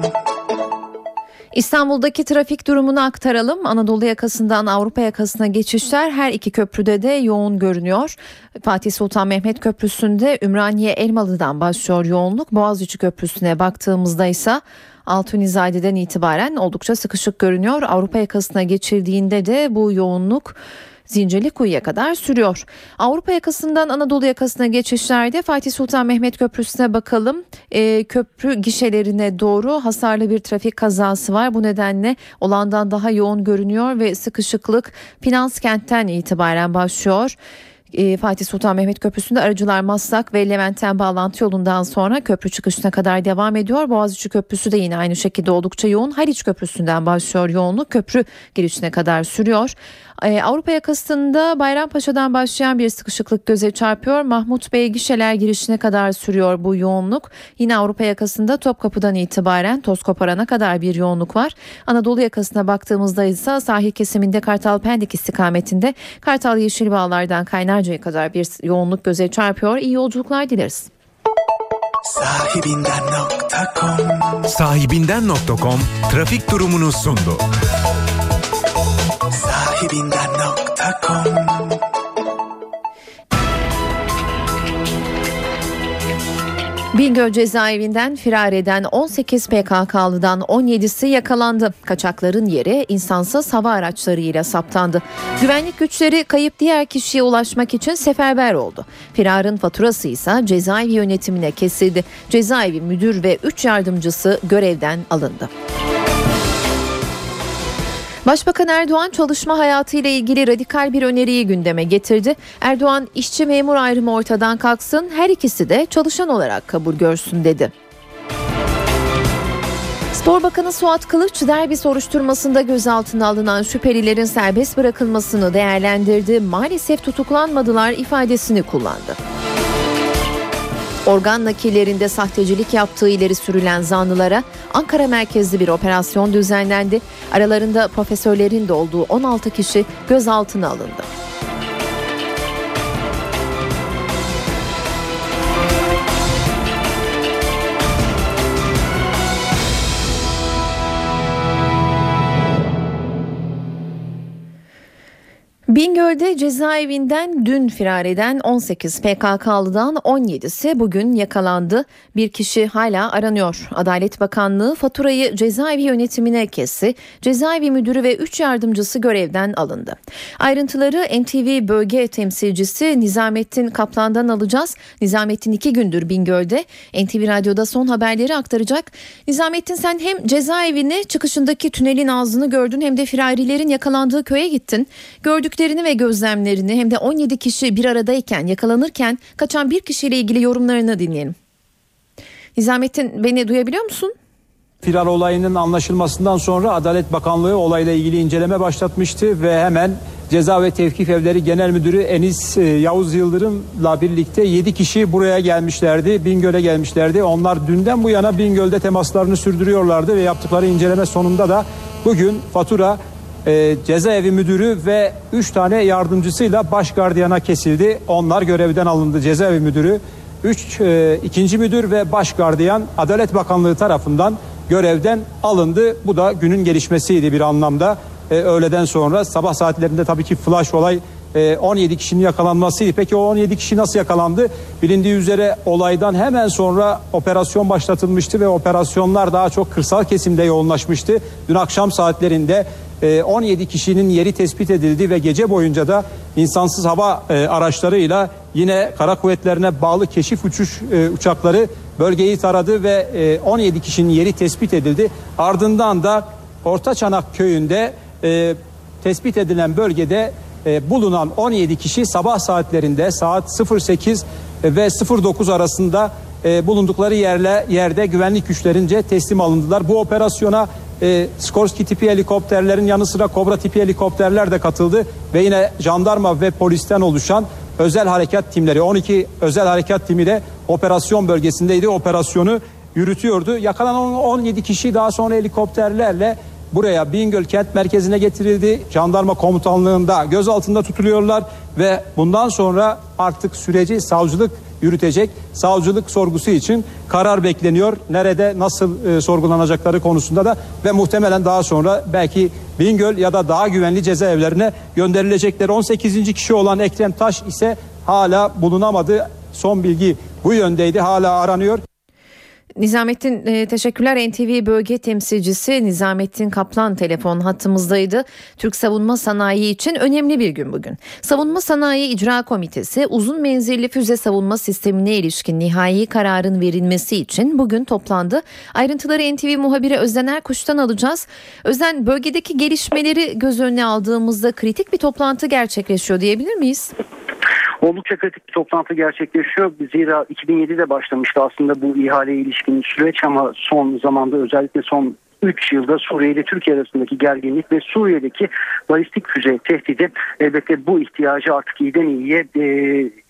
İstanbul'daki trafik durumunu aktaralım. Anadolu yakasından Avrupa yakasına geçişler her iki köprüde de yoğun görünüyor. Fatih Sultan Mehmet Köprüsü'nde Ümraniye Elmalı'dan başlıyor yoğunluk. Boğaziçi Köprüsü'ne baktığımızda ise Altunizade'den itibaren oldukça sıkışık görünüyor. Avrupa yakasına geçildiğinde de bu yoğunluk Zincirlikuyu'ya kadar sürüyor. Avrupa yakasından Anadolu yakasına geçişlerde Fatih Sultan Mehmet Köprüsü'ne bakalım. Ee, köprü gişelerine doğru hasarlı bir trafik kazası var. Bu nedenle olandan daha yoğun görünüyor ve sıkışıklık Finans kentten itibaren başlıyor. Ee, Fatih Sultan Mehmet Köprüsü'nde aracılar Maslak ve Levent'ten bağlantı yolundan sonra köprü çıkışına kadar devam ediyor. Boğaziçi Köprüsü de yine aynı şekilde oldukça yoğun. Haliç Köprüsü'nden başlıyor yoğunluk köprü girişine kadar sürüyor. Ee, Avrupa yakasında Bayrampaşa'dan başlayan bir sıkışıklık göze çarpıyor. Mahmut Bey gişeler girişine kadar sürüyor bu yoğunluk. Yine Avrupa yakasında Topkapı'dan itibaren toz koparana kadar bir yoğunluk var. Anadolu yakasına baktığımızda ise sahil kesiminde Kartal Pendik istikametinde Kartal Yeşilbağlar'dan Kaynarca'ya kadar bir yoğunluk göze çarpıyor. İyi yolculuklar dileriz. Sahibinden.com Sahibinden.com trafik durumunu sundu. Sahibinden.com Bingöl cezaevinden firar eden 18 PKK'lıdan 17'si yakalandı. Kaçakların yeri insansız hava araçlarıyla saptandı. Güvenlik güçleri kayıp diğer kişiye ulaşmak için seferber oldu. Firarın faturası ise cezaevi yönetimine kesildi. Cezaevi müdür ve 3 yardımcısı görevden alındı. Başbakan Erdoğan çalışma hayatı ile ilgili radikal bir öneriyi gündeme getirdi. Erdoğan işçi memur ayrımı ortadan kalksın, her ikisi de çalışan olarak kabul görsün dedi. Spor Bakanı Suat Kılıç derbi soruşturmasında gözaltına alınan şüphelilerin serbest bırakılmasını değerlendirdi. Maalesef tutuklanmadılar ifadesini kullandı. Organ nakillerinde sahtecilik yaptığı ileri sürülen zanlılara Ankara merkezli bir operasyon düzenlendi. Aralarında profesörlerin de olduğu 16 kişi gözaltına alındı. Bingöl'de cezaevinden dün firar eden 18 PKK'lıdan 17'si bugün yakalandı. Bir kişi hala aranıyor. Adalet Bakanlığı faturayı cezaevi yönetimine kesti. Cezaevi müdürü ve 3 yardımcısı görevden alındı. Ayrıntıları NTV bölge temsilcisi Nizamettin Kaplan'dan alacağız. Nizamettin iki gündür Bingöl'de. NTV Radyo'da son haberleri aktaracak. Nizamettin sen hem cezaevini çıkışındaki tünelin ağzını gördün hem de firarilerin yakalandığı köye gittin. Gördüklerini ve gözlemlerini hem de 17 kişi bir aradayken yakalanırken kaçan bir kişiyle ilgili yorumlarını dinleyelim. Nizamettin beni duyabiliyor musun? Firar olayının anlaşılmasından sonra Adalet Bakanlığı olayla ilgili inceleme başlatmıştı ve hemen Ceza ve Tevkif Evleri Genel Müdürü Enis e, Yavuz Yıldırım'la birlikte 7 kişi buraya gelmişlerdi. Bingöl'e gelmişlerdi. Onlar dünden bu yana Bingöl'de temaslarını sürdürüyorlardı ve yaptıkları inceleme sonunda da bugün fatura e, cezaevi müdürü ve 3 tane yardımcısıyla baş gardiyana kesildi. Onlar görevden alındı. Cezaevi müdürü, 3 e, ikinci müdür ve baş gardiyan Adalet Bakanlığı tarafından görevden alındı. Bu da günün gelişmesiydi bir anlamda. E, öğleden sonra sabah saatlerinde tabii ki flash olay e, 17 kişinin yakalanmasıydı. Peki o 17 kişi nasıl yakalandı? Bilindiği üzere olaydan hemen sonra operasyon başlatılmıştı ve operasyonlar daha çok kırsal kesimde yoğunlaşmıştı. Dün akşam saatlerinde 17 kişinin yeri tespit edildi ve gece boyunca da insansız hava e, araçlarıyla yine kara kuvvetlerine bağlı keşif uçuş e, uçakları bölgeyi taradı ve e, 17 kişinin yeri tespit edildi. Ardından da Ortaçanak köyünde e, tespit edilen bölgede e, bulunan 17 kişi sabah saatlerinde saat 08 ve 09 arasında e, bulundukları yerle yerde güvenlik güçlerince teslim alındılar. Bu operasyona e, Skorsky tipi helikopterlerin yanı sıra Kobra tipi helikopterler de katıldı ve yine jandarma ve polisten oluşan özel harekat timleri 12 özel harekat timi de operasyon bölgesindeydi. Operasyonu yürütüyordu. Yakalanan 17 kişi daha sonra helikopterlerle buraya Bingöl kent merkezine getirildi. Jandarma komutanlığında gözaltında tutuluyorlar ve bundan sonra artık süreci savcılık yürütecek. Savcılık sorgusu için karar bekleniyor. Nerede nasıl e, sorgulanacakları konusunda da ve muhtemelen daha sonra belki Bingöl ya da daha güvenli cezaevlerine gönderilecekler. 18. kişi olan Ekrem Taş ise hala bulunamadı. Son bilgi bu yöndeydi. Hala aranıyor. Nizamettin e, teşekkürler NTV bölge temsilcisi Nizamettin Kaplan telefon hattımızdaydı. Türk savunma sanayi için önemli bir gün bugün. Savunma Sanayi İcra Komitesi uzun menzilli füze savunma sistemine ilişkin nihai kararın verilmesi için bugün toplandı. Ayrıntıları NTV muhabiri Özden Erkuş'tan alacağız. Özden bölgedeki gelişmeleri göz önüne aldığımızda kritik bir toplantı gerçekleşiyor diyebilir miyiz? Oldukça kritik bir toplantı gerçekleşiyor. Zira 2007'de başlamıştı aslında bu ihaleye ilişkin süreç ama son zamanda özellikle son 3 yılda Suriye ile Türkiye arasındaki gerginlik ve Suriye'deki balistik füze tehdidi elbette bu ihtiyacı artık iyiden iyiye e,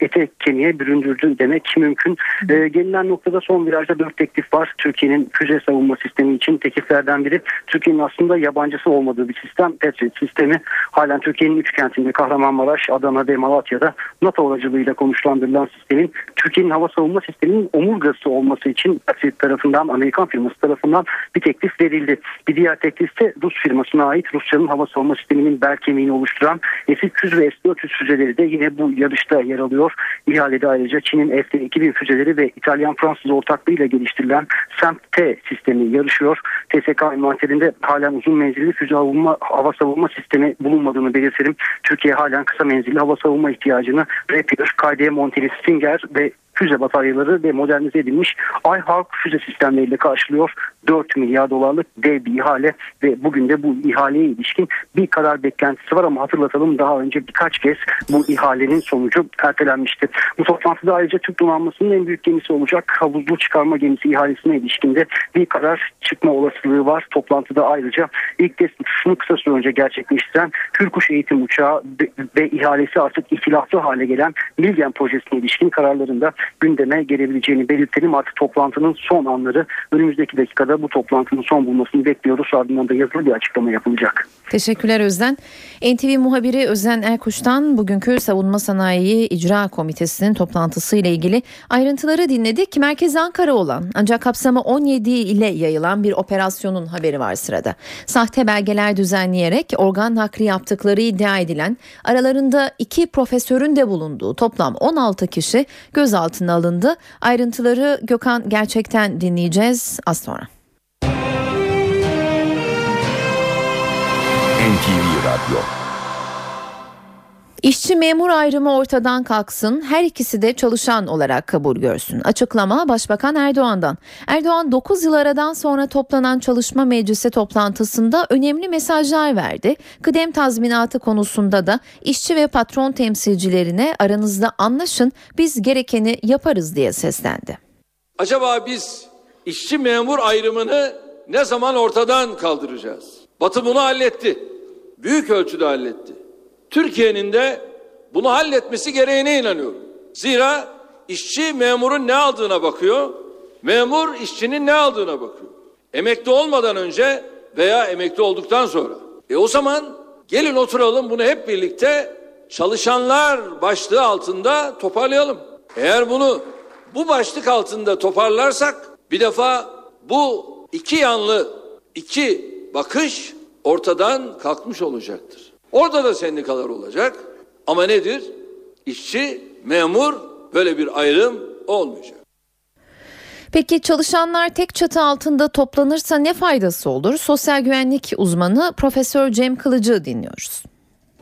ete kemiğe büründürdü demek mümkün. E, gelinen noktada son virajda 4 teklif var. Türkiye'nin füze savunma sistemi için tekliflerden biri Türkiye'nin aslında yabancısı olmadığı bir sistem. Patriot sistemi halen Türkiye'nin üç kentinde Kahramanmaraş, Adana ve Malatya'da NATO aracılığıyla konuşlandırılan sistemin Türkiye'nin hava savunma sisteminin omurgası olması için Patriot tarafından Amerikan firması tarafından bir teklif verildi verildi. Bir diğer teklif de Rus firmasına ait Rusya'nın hava savunma sisteminin bel kemiğini oluşturan S-300 ve S-400 füzeleri de yine bu yarışta yer alıyor. İhalede ayrıca Çin'in F-2000 füzeleri ve İtalyan-Fransız ortaklığıyla geliştirilen SAMP-T sistemi yarışıyor. TSK envanterinde halen uzun menzilli füze savunma, hava savunma sistemi bulunmadığını belirtelim. Türkiye halen kısa menzilli hava savunma ihtiyacını Rapier, KDM Monteli Stinger ve füze bataryaları ve modernize edilmiş iHawk füze sistemleriyle karşılıyor. 4 milyar dolarlık dev bir ihale ve bugün de bu ihaleye ilişkin bir karar beklentisi var ama hatırlatalım daha önce birkaç kez bu ihalenin sonucu ertelenmişti. Bu toplantıda ayrıca Türk donanmasının en büyük gemisi olacak havuzlu çıkarma gemisi ihalesine ilişkinde bir karar çıkma olasılığı var. Toplantıda ayrıca ilk test uçuşunu kısa süre önce gerçekleştiren Hürkuş eğitim uçağı ve ihalesi artık ihtilaflı hale gelen Milgen projesine ilişkin kararlarında gündeme gelebileceğini belirtelim. Artık toplantının son anları önümüzdeki dakikada bu toplantının son bulmasını bekliyoruz. Ardından da yazılı bir açıklama yapılacak. Teşekkürler Özden. NTV muhabiri Özden Erkuş'tan bugünkü Savunma Sanayi İcra Komitesi'nin toplantısı ile ilgili ayrıntıları dinledik. Merkez Ankara olan ancak kapsamı 17 ile yayılan bir operasyonun haberi var sırada. Sahte belgeler düzenleyerek organ nakli yaptıkları iddia edilen aralarında iki profesörün de bulunduğu toplam 16 kişi gözaltına alındı. Ayrıntıları Gökhan gerçekten dinleyeceğiz az sonra. NTV Radyo İşçi memur ayrımı ortadan kalksın, her ikisi de çalışan olarak kabul görsün. Açıklama Başbakan Erdoğan'dan. Erdoğan 9 yıl aradan sonra toplanan çalışma meclisi toplantısında önemli mesajlar verdi. Kıdem tazminatı konusunda da işçi ve patron temsilcilerine aranızda anlaşın, biz gerekeni yaparız diye seslendi. Acaba biz işçi memur ayrımını ne zaman ortadan kaldıracağız? Batı bunu halletti. Büyük ölçüde halletti. Türkiye'nin de bunu halletmesi gereğine inanıyorum. Zira işçi memurun ne aldığına bakıyor, memur işçinin ne aldığına bakıyor. Emekli olmadan önce veya emekli olduktan sonra. E o zaman gelin oturalım bunu hep birlikte çalışanlar başlığı altında toparlayalım. Eğer bunu bu başlık altında toparlarsak bir defa bu iki yanlı iki bakış ortadan kalkmış olacaktır. Orada da sendikalar olacak ama nedir? İşçi, memur böyle bir ayrım olmayacak. Peki çalışanlar tek çatı altında toplanırsa ne faydası olur? Sosyal güvenlik uzmanı Profesör Cem Kılıcı dinliyoruz.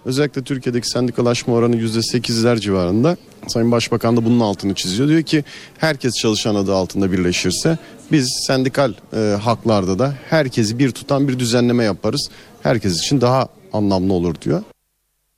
Özellikle Türkiye'deki sendikalaşma oranı %8'ler civarında. Sayın Başbakan da bunun altını çiziyor. Diyor ki herkes çalışan adı altında birleşirse biz sendikal e, haklarda da herkesi bir tutan bir düzenleme yaparız. Herkes için daha anlamlı olur diyor.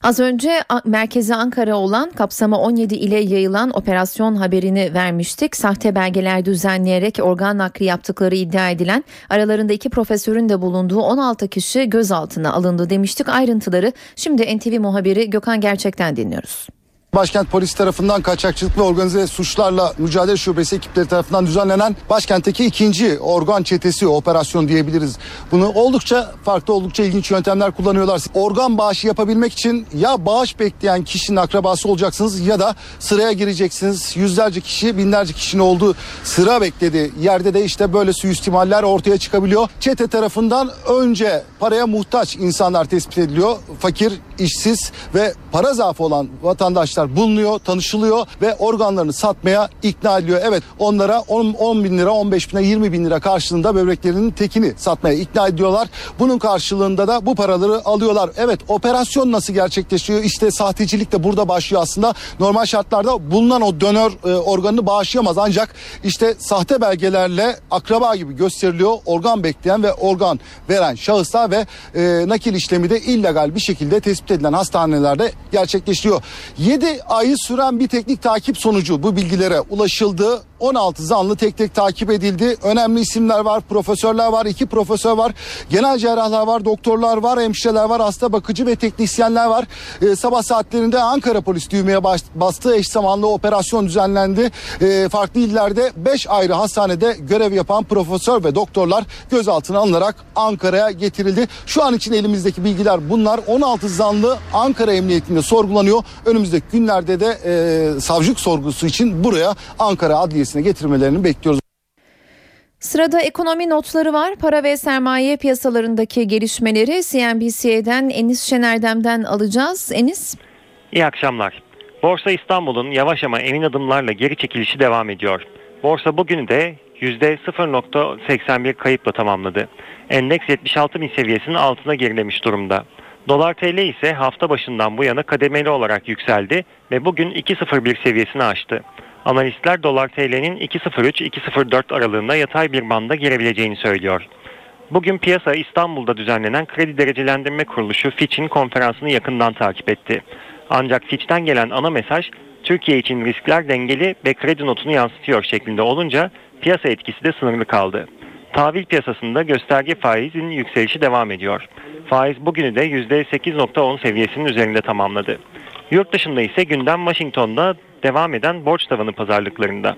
Az önce merkezi Ankara olan kapsamı 17 ile yayılan operasyon haberini vermiştik. Sahte belgeler düzenleyerek organ nakli yaptıkları iddia edilen aralarında iki profesörün de bulunduğu 16 kişi gözaltına alındı demiştik. Ayrıntıları şimdi NTV muhabiri Gökhan Gerçek'ten dinliyoruz. Başkent Polisi tarafından kaçakçılık ve organize suçlarla mücadele şubesi ekipleri tarafından düzenlenen başkentteki ikinci organ çetesi operasyon diyebiliriz. Bunu oldukça farklı oldukça ilginç yöntemler kullanıyorlar. Organ bağışı yapabilmek için ya bağış bekleyen kişinin akrabası olacaksınız ya da sıraya gireceksiniz. Yüzlerce kişi binlerce kişinin olduğu sıra bekledi. Yerde de işte böyle suistimaller ortaya çıkabiliyor. Çete tarafından önce paraya muhtaç insanlar tespit ediliyor. Fakir, işsiz ve para zaafı olan vatandaşlar bulunuyor, tanışılıyor ve organlarını satmaya ikna ediliyor. Evet onlara 10, 10 bin lira, 15 bin lira, 20 bin lira karşılığında böbreklerinin tekini satmaya ikna ediyorlar. Bunun karşılığında da bu paraları alıyorlar. Evet operasyon nasıl gerçekleşiyor? İşte sahtecilik de burada başlıyor aslında. Normal şartlarda bulunan o donör e, organını bağışlayamaz ancak işte sahte belgelerle akraba gibi gösteriliyor. Organ bekleyen ve organ veren şahıslar ve e, nakil işlemi de illegal bir şekilde tespit edilen hastanelerde gerçekleşiyor. 7 ayı süren bir teknik takip sonucu bu bilgilere ulaşıldı. 16 zanlı tek tek takip edildi. Önemli isimler var, profesörler var, iki profesör var, genel cerrahlar var, doktorlar var, hemşireler var, hasta bakıcı ve teknisyenler var. Ee, sabah saatlerinde Ankara polis düğmeye baş, bastığı eş zamanlı operasyon düzenlendi. Ee, farklı illerde 5 ayrı hastanede görev yapan profesör ve doktorlar gözaltına alınarak Ankara'ya getirildi. Şu an için elimizdeki bilgiler bunlar. 16 zanlı Ankara Emniyetinde sorgulanıyor. Önümüzdeki günlerde de e, savcılık sorgusu için buraya Ankara Adliyesi'ne getirmelerini bekliyoruz. Sırada ekonomi notları var. Para ve sermaye piyasalarındaki gelişmeleri CNBC'den Enis Şenerdem'den alacağız. Enis? İyi akşamlar. Borsa İstanbul'un yavaş ama emin adımlarla geri çekilişi devam ediyor. Borsa bugünü de %0.81 kayıpla tamamladı. Endeks 76 bin seviyesinin altına gerilemiş durumda. Dolar TL ise hafta başından bu yana kademeli olarak yükseldi ve bugün 2.01 seviyesini aştı. Analistler dolar TL'nin 2.03-2.04 aralığında yatay bir banda girebileceğini söylüyor. Bugün piyasa İstanbul'da düzenlenen kredi derecelendirme kuruluşu Fitch'in konferansını yakından takip etti. Ancak Fitch'ten gelen ana mesaj Türkiye için riskler dengeli ve kredi notunu yansıtıyor şeklinde olunca piyasa etkisi de sınırlı kaldı. Tahvil piyasasında gösterge faizin yükselişi devam ediyor. Faiz bugünü de %8.10 seviyesinin üzerinde tamamladı. Yurt dışında ise gündem Washington'da devam eden borç tavanı pazarlıklarında.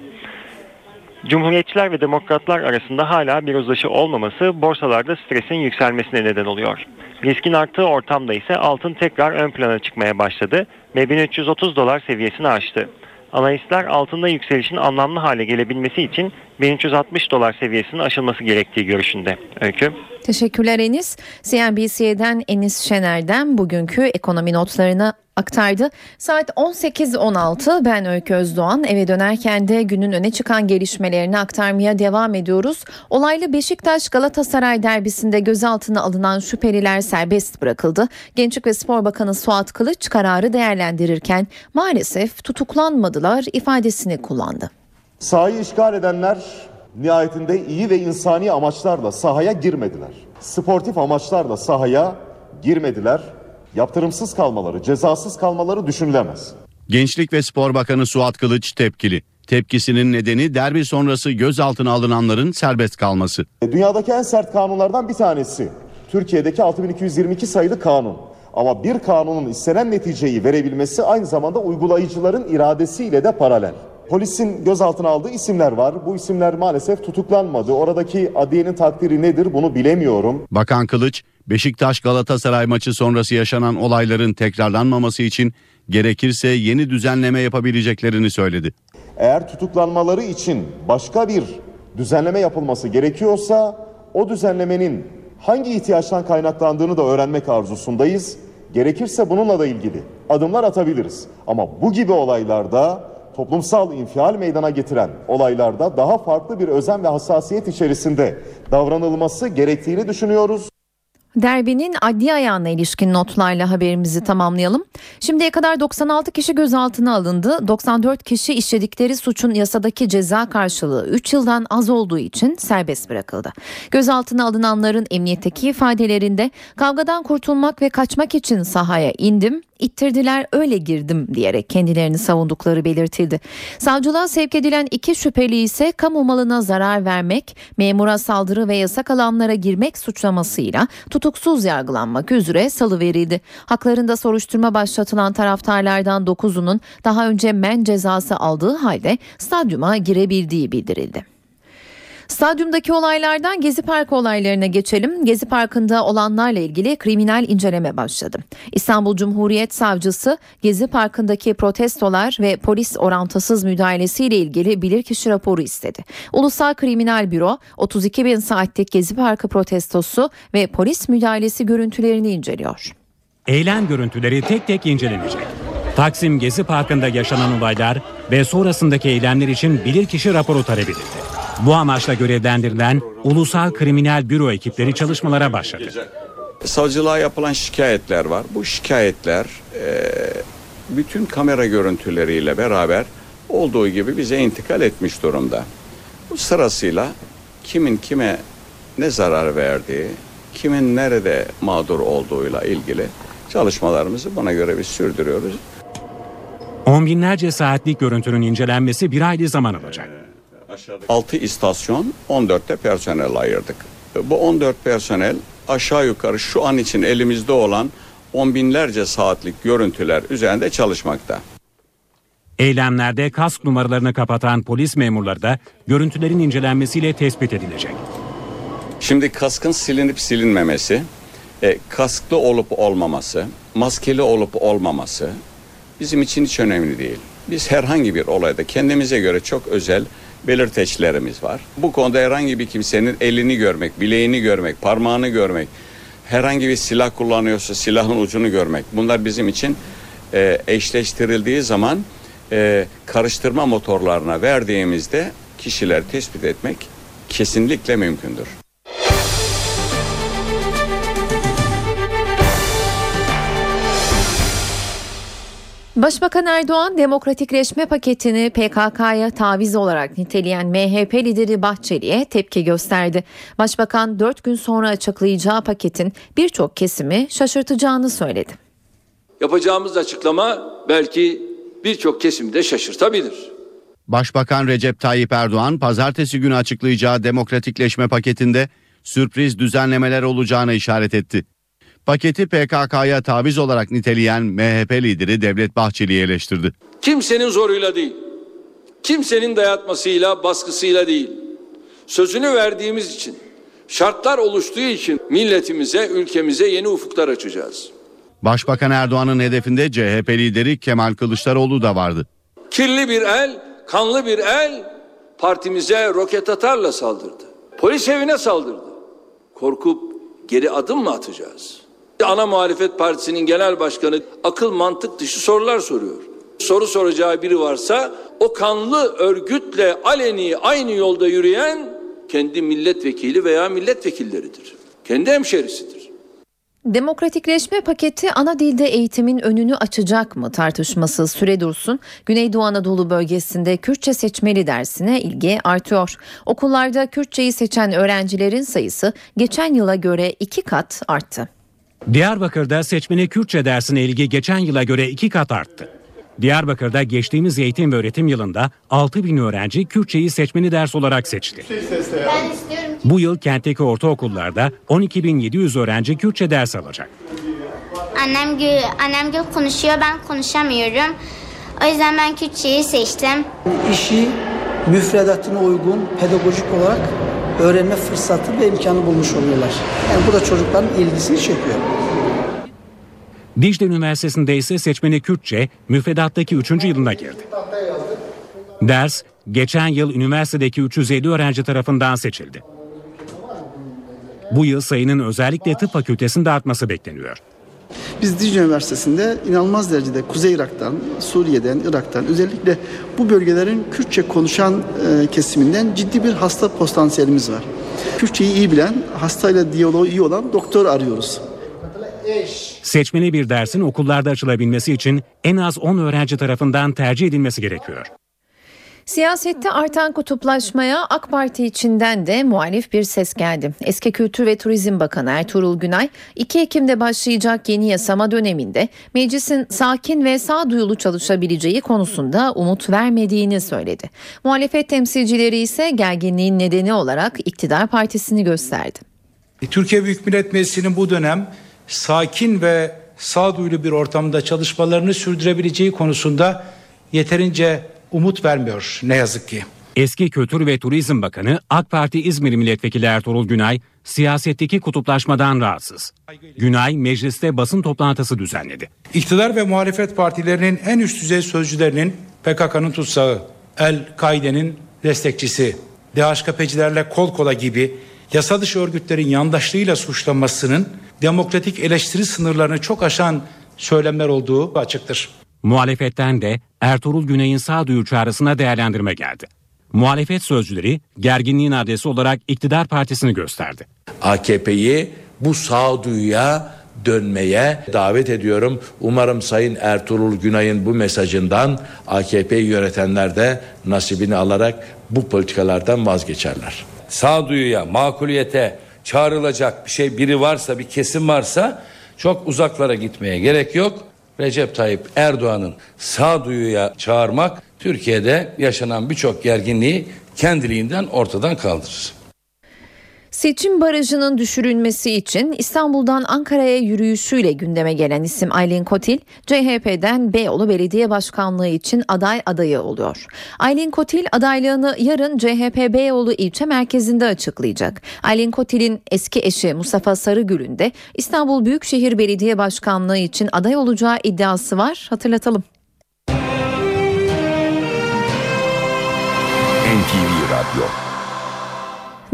Cumhuriyetçiler ve demokratlar arasında hala bir uzlaşı olmaması borsalarda stresin yükselmesine neden oluyor. Riskin arttığı ortamda ise altın tekrar ön plana çıkmaya başladı ve 1330 dolar seviyesini aştı. Analistler altında yükselişin anlamlı hale gelebilmesi için 1360 dolar seviyesinin aşılması gerektiği görüşünde. Öykü. Teşekkürler Enis. CNBC'den Enis Şener'den bugünkü ekonomi notlarını aktardı. Saat 18.16 ben Öykü Özdoğan eve dönerken de günün öne çıkan gelişmelerini aktarmaya devam ediyoruz. Olaylı Beşiktaş Galatasaray derbisinde gözaltına alınan şüpheliler serbest bırakıldı. Gençlik ve Spor Bakanı Suat Kılıç kararı değerlendirirken maalesef tutuklanmadılar ifadesini kullandı. Sahayı işgal edenler nihayetinde iyi ve insani amaçlarla sahaya girmediler. Sportif amaçlarla sahaya girmediler. Yaptırımsız kalmaları, cezasız kalmaları düşünülemez. Gençlik ve Spor Bakanı Suat Kılıç tepkili. Tepkisinin nedeni derbi sonrası gözaltına alınanların serbest kalması. Dünyadaki en sert kanunlardan bir tanesi. Türkiye'deki 6222 sayılı kanun. Ama bir kanunun istenen neticeyi verebilmesi aynı zamanda uygulayıcıların iradesiyle de paralel. Polisin gözaltına aldığı isimler var. Bu isimler maalesef tutuklanmadı. Oradaki adliyenin takdiri nedir bunu bilemiyorum. Bakan Kılıç, Beşiktaş Galatasaray maçı sonrası yaşanan olayların tekrarlanmaması için gerekirse yeni düzenleme yapabileceklerini söyledi. Eğer tutuklanmaları için başka bir düzenleme yapılması gerekiyorsa o düzenlemenin hangi ihtiyaçtan kaynaklandığını da öğrenmek arzusundayız. Gerekirse bununla da ilgili adımlar atabiliriz. Ama bu gibi olaylarda toplumsal infial meydana getiren olaylarda daha farklı bir özen ve hassasiyet içerisinde davranılması gerektiğini düşünüyoruz. Derbinin adli ayağına ilişkin notlarla haberimizi tamamlayalım. Şimdiye kadar 96 kişi gözaltına alındı. 94 kişi işledikleri suçun yasadaki ceza karşılığı 3 yıldan az olduğu için serbest bırakıldı. Gözaltına alınanların emniyetteki ifadelerinde kavgadan kurtulmak ve kaçmak için sahaya indim. İttirdiler öyle girdim diyerek kendilerini savundukları belirtildi. Savcılığa sevk edilen iki şüpheli ise kamu malına zarar vermek, memura saldırı ve yasak alanlara girmek suçlamasıyla tutuksuz yargılanmak üzere salı verildi. Haklarında soruşturma başlatılan taraftarlardan 9'unun daha önce men cezası aldığı halde stadyuma girebildiği bildirildi. Stadyumdaki olaylardan Gezi Parkı olaylarına geçelim. Gezi Parkı'nda olanlarla ilgili kriminal inceleme başladı. İstanbul Cumhuriyet Savcısı Gezi Parkı'ndaki protestolar ve polis orantısız müdahalesiyle ilgili bilirkişi raporu istedi. Ulusal Kriminal Büro 32 bin saatlik Gezi Parkı protestosu ve polis müdahalesi görüntülerini inceliyor. Eylem görüntüleri tek tek incelenecek. Taksim Gezi Parkı'nda yaşanan olaylar ve sonrasındaki eylemler için bilirkişi raporu talep edildi. Bu amaçla görevlendirilen Ulusal Kriminal Büro ekipleri çalışmalara başladı. Savcılığa yapılan şikayetler var. Bu şikayetler e, bütün kamera görüntüleriyle beraber olduğu gibi bize intikal etmiş durumda. Bu sırasıyla kimin kime ne zarar verdiği, kimin nerede mağdur olduğuyla ilgili çalışmalarımızı buna göre biz sürdürüyoruz. On binlerce saatlik görüntünün incelenmesi bir aylık zaman alacak. 6 istasyon 14'te personel ayırdık. Bu 14 personel aşağı yukarı şu an için elimizde olan on binlerce saatlik görüntüler üzerinde çalışmakta. Eylemlerde kask numaralarını kapatan polis memurları da görüntülerin incelenmesiyle tespit edilecek. Şimdi kaskın silinip silinmemesi, e, kasklı olup olmaması, maskeli olup olmaması bizim için hiç önemli değil. Biz herhangi bir olayda kendimize göre çok özel belirteçlerimiz var. Bu konuda herhangi bir kimsenin elini görmek, bileğini görmek, parmağını görmek, herhangi bir silah kullanıyorsa silahın ucunu görmek. Bunlar bizim için e, eşleştirildiği zaman e, karıştırma motorlarına verdiğimizde kişiler tespit etmek kesinlikle mümkündür. Başbakan Erdoğan demokratikleşme paketini PKK'ya taviz olarak niteleyen MHP lideri Bahçeli'ye tepki gösterdi. Başbakan 4 gün sonra açıklayacağı paketin birçok kesimi şaşırtacağını söyledi. Yapacağımız açıklama belki birçok kesimde şaşırtabilir. Başbakan Recep Tayyip Erdoğan pazartesi günü açıklayacağı demokratikleşme paketinde sürpriz düzenlemeler olacağına işaret etti. Paketi PKK'ya taviz olarak niteleyen MHP lideri Devlet Bahçeli'yi eleştirdi. Kimsenin zoruyla değil, kimsenin dayatmasıyla, baskısıyla değil, sözünü verdiğimiz için, şartlar oluştuğu için milletimize, ülkemize yeni ufuklar açacağız. Başbakan Erdoğan'ın hedefinde CHP lideri Kemal Kılıçdaroğlu da vardı. Kirli bir el, kanlı bir el partimize roket atarla saldırdı. Polis evine saldırdı. Korkup geri adım mı atacağız? Ana muhalefet partisinin genel başkanı akıl mantık dışı sorular soruyor. Soru soracağı biri varsa o kanlı örgütle aleni aynı yolda yürüyen kendi milletvekili veya milletvekilleridir. Kendi hemşerisidir. Demokratikleşme paketi ana dilde eğitimin önünü açacak mı tartışması süre dursun. Güneydoğu Anadolu bölgesinde Kürtçe seçmeli dersine ilgi artıyor. Okullarda Kürtçeyi seçen öğrencilerin sayısı geçen yıla göre iki kat arttı. Diyarbakır'da seçmeni Kürtçe dersine ilgi geçen yıla göre iki kat arttı. Diyarbakır'da geçtiğimiz eğitim ve öğretim yılında 6 bin öğrenci Kürtçeyi seçmeni ders olarak seçti. Bu yıl kentteki ortaokullarda 12.700 öğrenci Kürtçe ders alacak. Annem gül, annem gül konuşuyor ben konuşamıyorum. O yüzden ben Kürtçeyi seçtim. İşi müfredatına uygun pedagojik olarak öğrenme fırsatı ve imkanı bulmuş oluyorlar. Yani bu da çocukların ilgisini çekiyor. Dicle Üniversitesi'nde ise seçmeni Kürtçe müfredattaki 3. yılına girdi. Ders geçen yıl üniversitedeki 350 öğrenci tarafından seçildi. Bu yıl sayının özellikle tıp fakültesinde artması bekleniyor. Biz Dicle Üniversitesi'nde inanılmaz derecede Kuzey Irak'tan, Suriye'den, Irak'tan özellikle bu bölgelerin Kürtçe konuşan e, kesiminden ciddi bir hasta potansiyelimiz var. Kürtçeyi iyi bilen, hastayla diyaloğu iyi olan doktor arıyoruz. Seçmeli bir dersin okullarda açılabilmesi için en az 10 öğrenci tarafından tercih edilmesi gerekiyor. Siyasette artan kutuplaşmaya AK Parti içinden de muhalif bir ses geldi. Eski Kültür ve Turizm Bakanı Ertuğrul Günay, 2 Ekim'de başlayacak yeni yasama döneminde meclisin sakin ve sağduyulu çalışabileceği konusunda umut vermediğini söyledi. Muhalefet temsilcileri ise gerginliğin nedeni olarak iktidar partisini gösterdi. Türkiye Büyük Millet Meclisi'nin bu dönem sakin ve sağduyulu bir ortamda çalışmalarını sürdürebileceği konusunda yeterince umut vermiyor ne yazık ki. Eski Kültür ve Turizm Bakanı AK Parti İzmir Milletvekili Ertuğrul Günay siyasetteki kutuplaşmadan rahatsız. Günay mecliste basın toplantısı düzenledi. İktidar ve muhalefet partilerinin en üst düzey sözcülerinin PKK'nın tutsağı, El-Kaide'nin destekçisi, DHKP'cilerle kol kola gibi yasa dışı örgütlerin yandaşlığıyla suçlanmasının demokratik eleştiri sınırlarını çok aşan söylemler olduğu açıktır. Muhalefetten de Ertuğrul Güney'in sağduyu çağrısına değerlendirme geldi. Muhalefet sözcüleri gerginliğin adresi olarak iktidar partisini gösterdi. AKP'yi bu sağduyuya dönmeye davet ediyorum. Umarım Sayın Ertuğrul Günay'ın bu mesajından AKP yönetenler de nasibini alarak bu politikalardan vazgeçerler. Sağduyuya, makuliyete çağrılacak bir şey biri varsa, bir kesim varsa çok uzaklara gitmeye gerek yok. Recep Tayyip Erdoğan'ın sağduyuya çağırmak Türkiye'de yaşanan birçok gerginliği kendiliğinden ortadan kaldırır. Seçim barajının düşürülmesi için İstanbul'dan Ankara'ya yürüyüşüyle gündeme gelen isim Aylin Kotil, CHP'den Beyoğlu Belediye Başkanlığı için aday adayı oluyor. Aylin Kotil adaylığını yarın CHP Beyoğlu ilçe merkezinde açıklayacak. Aylin Kotil'in eski eşi Mustafa Sarıgül'ün de İstanbul Büyükşehir Belediye Başkanlığı için aday olacağı iddiası var. Hatırlatalım. NTV Radyo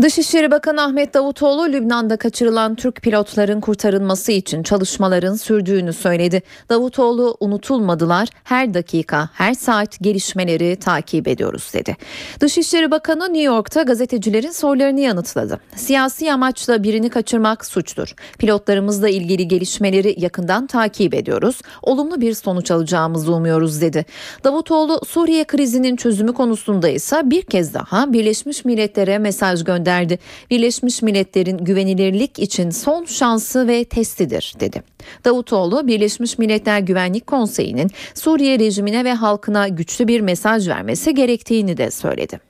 Dışişleri Bakanı Ahmet Davutoğlu Lübnan'da kaçırılan Türk pilotların kurtarılması için çalışmaların sürdüğünü söyledi. Davutoğlu unutulmadılar her dakika her saat gelişmeleri takip ediyoruz dedi. Dışişleri Bakanı New York'ta gazetecilerin sorularını yanıtladı. Siyasi amaçla birini kaçırmak suçtur. Pilotlarımızla ilgili gelişmeleri yakından takip ediyoruz. Olumlu bir sonuç alacağımızı umuyoruz dedi. Davutoğlu Suriye krizinin çözümü konusunda ise bir kez daha Birleşmiş Milletler'e mesaj gönderdi gönderdi. Birleşmiş Milletler'in güvenilirlik için son şansı ve testidir dedi. Davutoğlu Birleşmiş Milletler Güvenlik Konseyi'nin Suriye rejimine ve halkına güçlü bir mesaj vermesi gerektiğini de söyledi.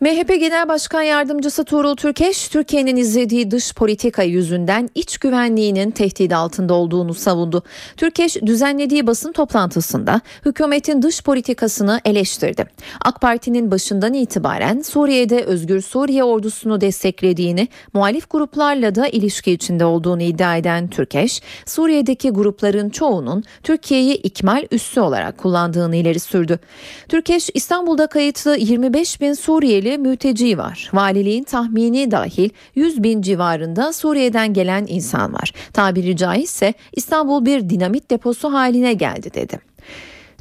MHP Genel Başkan Yardımcısı Tuğrul Türkeş, Türkiye'nin izlediği dış politika yüzünden iç güvenliğinin tehdit altında olduğunu savundu. Türkeş düzenlediği basın toplantısında hükümetin dış politikasını eleştirdi. AK Parti'nin başından itibaren Suriye'de Özgür Suriye ordusunu desteklediğini, muhalif gruplarla da ilişki içinde olduğunu iddia eden Türkeş, Suriye'deki grupların çoğunun Türkiye'yi ikmal üssü olarak kullandığını ileri sürdü. Türkeş, İstanbul'da kayıtlı 25 bin Suriyeli mülteci var. Valiliğin tahmini dahil 100 bin civarında Suriye'den gelen insan var. Tabiri caizse İstanbul bir dinamit deposu haline geldi dedi.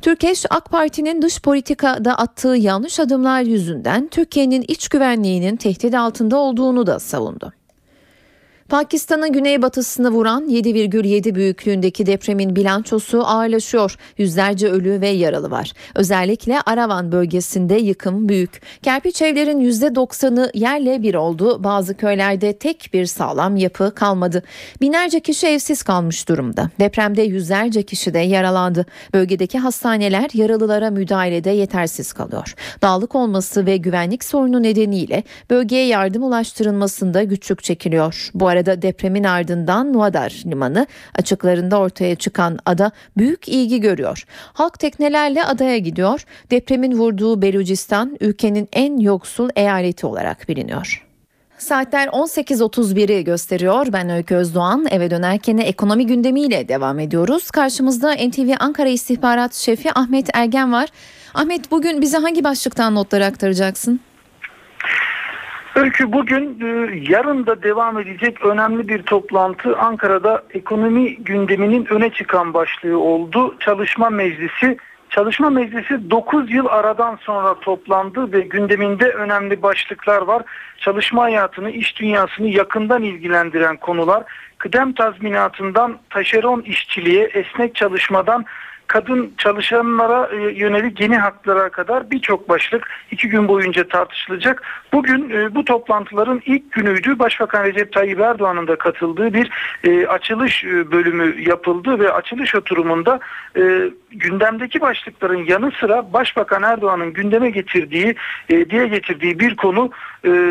Türkeş AK Parti'nin dış politikada attığı yanlış adımlar yüzünden Türkiye'nin iç güvenliğinin tehdit altında olduğunu da savundu. Pakistan'ın güneybatısını vuran 7,7 büyüklüğündeki depremin bilançosu ağırlaşıyor. Yüzlerce ölü ve yaralı var. Özellikle Aravan bölgesinde yıkım büyük. Kerpiç evlerin %90'ı yerle bir oldu. Bazı köylerde tek bir sağlam yapı kalmadı. Binlerce kişi evsiz kalmış durumda. Depremde yüzlerce kişi de yaralandı. Bölgedeki hastaneler yaralılara müdahalede yetersiz kalıyor. Dağlık olması ve güvenlik sorunu nedeniyle bölgeye yardım ulaştırılmasında güçlük çekiliyor. Bu arada depremin ardından Nuadar limanı açıklarında ortaya çıkan ada büyük ilgi görüyor. Halk teknelerle adaya gidiyor. Depremin vurduğu Belucistan ülkenin en yoksul eyaleti olarak biliniyor. Saatler 18.31'i gösteriyor. Ben Öykü Özdoğan. Eve dönerken ekonomi gündemiyle devam ediyoruz. Karşımızda NTV Ankara İstihbarat Şefi Ahmet Ergen var. Ahmet bugün bize hangi başlıktan notları aktaracaksın? Öykü bugün e, yarın da devam edecek önemli bir toplantı Ankara'da ekonomi gündeminin öne çıkan başlığı oldu. Çalışma Meclisi Çalışma Meclisi 9 yıl aradan sonra toplandı ve gündeminde önemli başlıklar var. Çalışma hayatını, iş dünyasını yakından ilgilendiren konular, kıdem tazminatından taşeron işçiliğe, esnek çalışmadan kadın çalışanlara e, yönelik yeni haklara kadar birçok başlık iki gün boyunca tartışılacak. Bugün e, bu toplantıların ilk günüydü. Başbakan Recep Tayyip Erdoğan'ın da katıldığı bir e, açılış bölümü yapıldı ve açılış oturumunda gündemdeki başlıkların yanı sıra Başbakan Erdoğan'ın gündeme getirdiği, diye getirdiği bir konu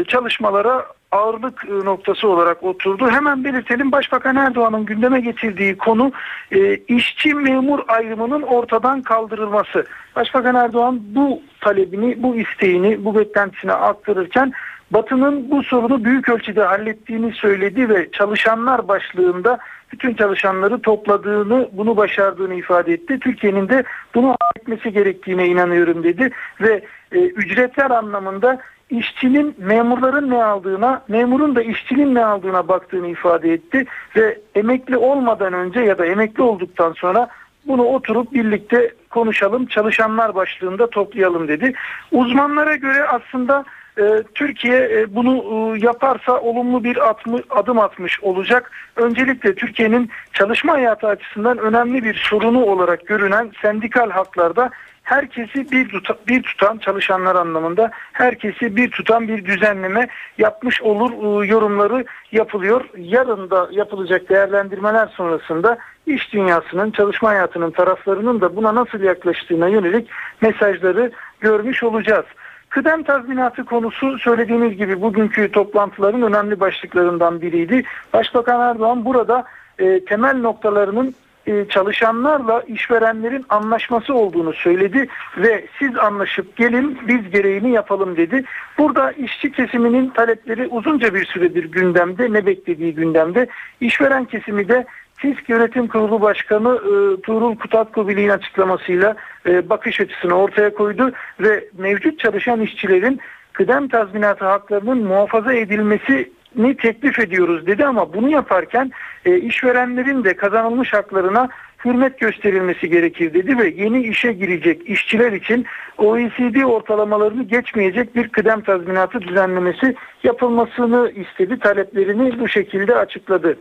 çalışmalara ağırlık e, noktası olarak oturdu. Hemen belirtelim Başbakan Erdoğan'ın gündeme getirdiği konu e, işçi memur ayrımının ortadan kaldırılması. Başbakan Erdoğan bu talebini, bu isteğini, bu beklentisine aktarırken Batı'nın bu sorunu büyük ölçüde hallettiğini söyledi ve çalışanlar başlığında bütün çalışanları topladığını, bunu başardığını ifade etti. Türkiye'nin de bunu etmesi gerektiğine inanıyorum dedi ve e, ücretler anlamında işçinin memurların ne aldığına, memurun da işçinin ne aldığına baktığını ifade etti ve emekli olmadan önce ya da emekli olduktan sonra bunu oturup birlikte konuşalım, çalışanlar başlığında toplayalım dedi. Uzmanlara göre aslında e, Türkiye e, bunu e, yaparsa olumlu bir atmı, adım atmış olacak. Öncelikle Türkiye'nin çalışma hayatı açısından önemli bir sorunu olarak görünen sendikal haklarda herkesi bir, tuta, bir tutan çalışanlar anlamında herkesi bir tutan bir düzenleme yapmış olur e, yorumları yapılıyor. Yarın da yapılacak değerlendirmeler sonrasında iş dünyasının, çalışma hayatının taraflarının da buna nasıl yaklaştığına yönelik mesajları görmüş olacağız. Kıdem tazminatı konusu söylediğimiz gibi bugünkü toplantıların önemli başlıklarından biriydi. Başbakan Erdoğan burada e, temel noktalarının e, çalışanlarla işverenlerin anlaşması olduğunu söyledi ve siz anlaşıp gelin biz gereğini yapalım dedi. Burada işçi kesiminin talepleri uzunca bir süredir gündemde ne beklediği gündemde. İşveren kesimi de TİSK Yönetim Kurulu Başkanı e, Tuğrul Kutatkubili'nin açıklamasıyla e, bakış açısını ortaya koydu ve mevcut çalışan işçilerin kıdem tazminatı haklarının muhafaza edilmesi ni teklif ediyoruz dedi ama bunu yaparken e, işverenlerin de kazanılmış haklarına hürmet gösterilmesi gerekir dedi ve yeni işe girecek işçiler için OECD ortalamalarını geçmeyecek bir kıdem tazminatı düzenlemesi yapılmasını istedi. Taleplerini bu şekilde açıkladı.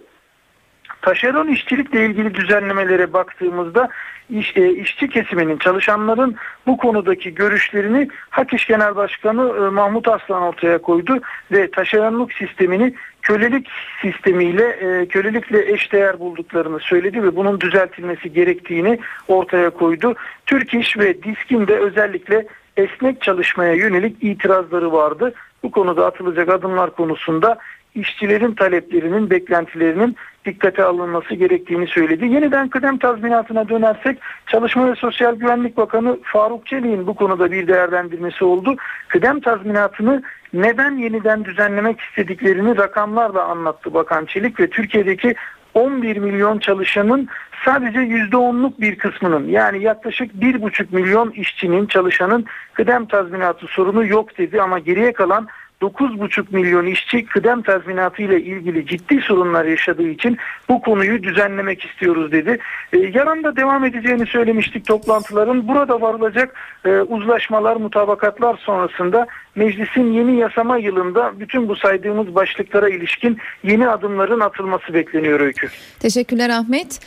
Taşeron işçilikle ilgili düzenlemelere baktığımızda iş, e, işçi kesiminin, çalışanların bu konudaki görüşlerini Hak Genel Başkanı e, Mahmut Aslan ortaya koydu ve taşeronluk sistemini kölelik sistemiyle, e, kölelikle eşdeğer bulduklarını söyledi ve bunun düzeltilmesi gerektiğini ortaya koydu. Türk İş ve DİSK'in de özellikle esnek çalışmaya yönelik itirazları vardı. Bu konuda atılacak adımlar konusunda işçilerin taleplerinin, beklentilerinin dikkate alınması gerektiğini söyledi. Yeniden kıdem tazminatına dönersek Çalışma ve Sosyal Güvenlik Bakanı Faruk Çelik'in bu konuda bir değerlendirmesi oldu. Kıdem tazminatını neden yeniden düzenlemek istediklerini rakamlarla anlattı Bakan Çelik ve Türkiye'deki 11 milyon çalışanın sadece %10'luk bir kısmının yani yaklaşık 1,5 milyon işçinin çalışanın kıdem tazminatı sorunu yok dedi ama geriye kalan 9,5 milyon işçi kıdem tazminatı ile ilgili ciddi sorunlar yaşadığı için bu konuyu düzenlemek istiyoruz dedi. E, yarın da devam edeceğini söylemiştik toplantıların. Burada varılacak e, uzlaşmalar, mutabakatlar sonrasında meclisin yeni yasama yılında bütün bu saydığımız başlıklara ilişkin yeni adımların atılması bekleniyor Öykü. Teşekkürler Ahmet.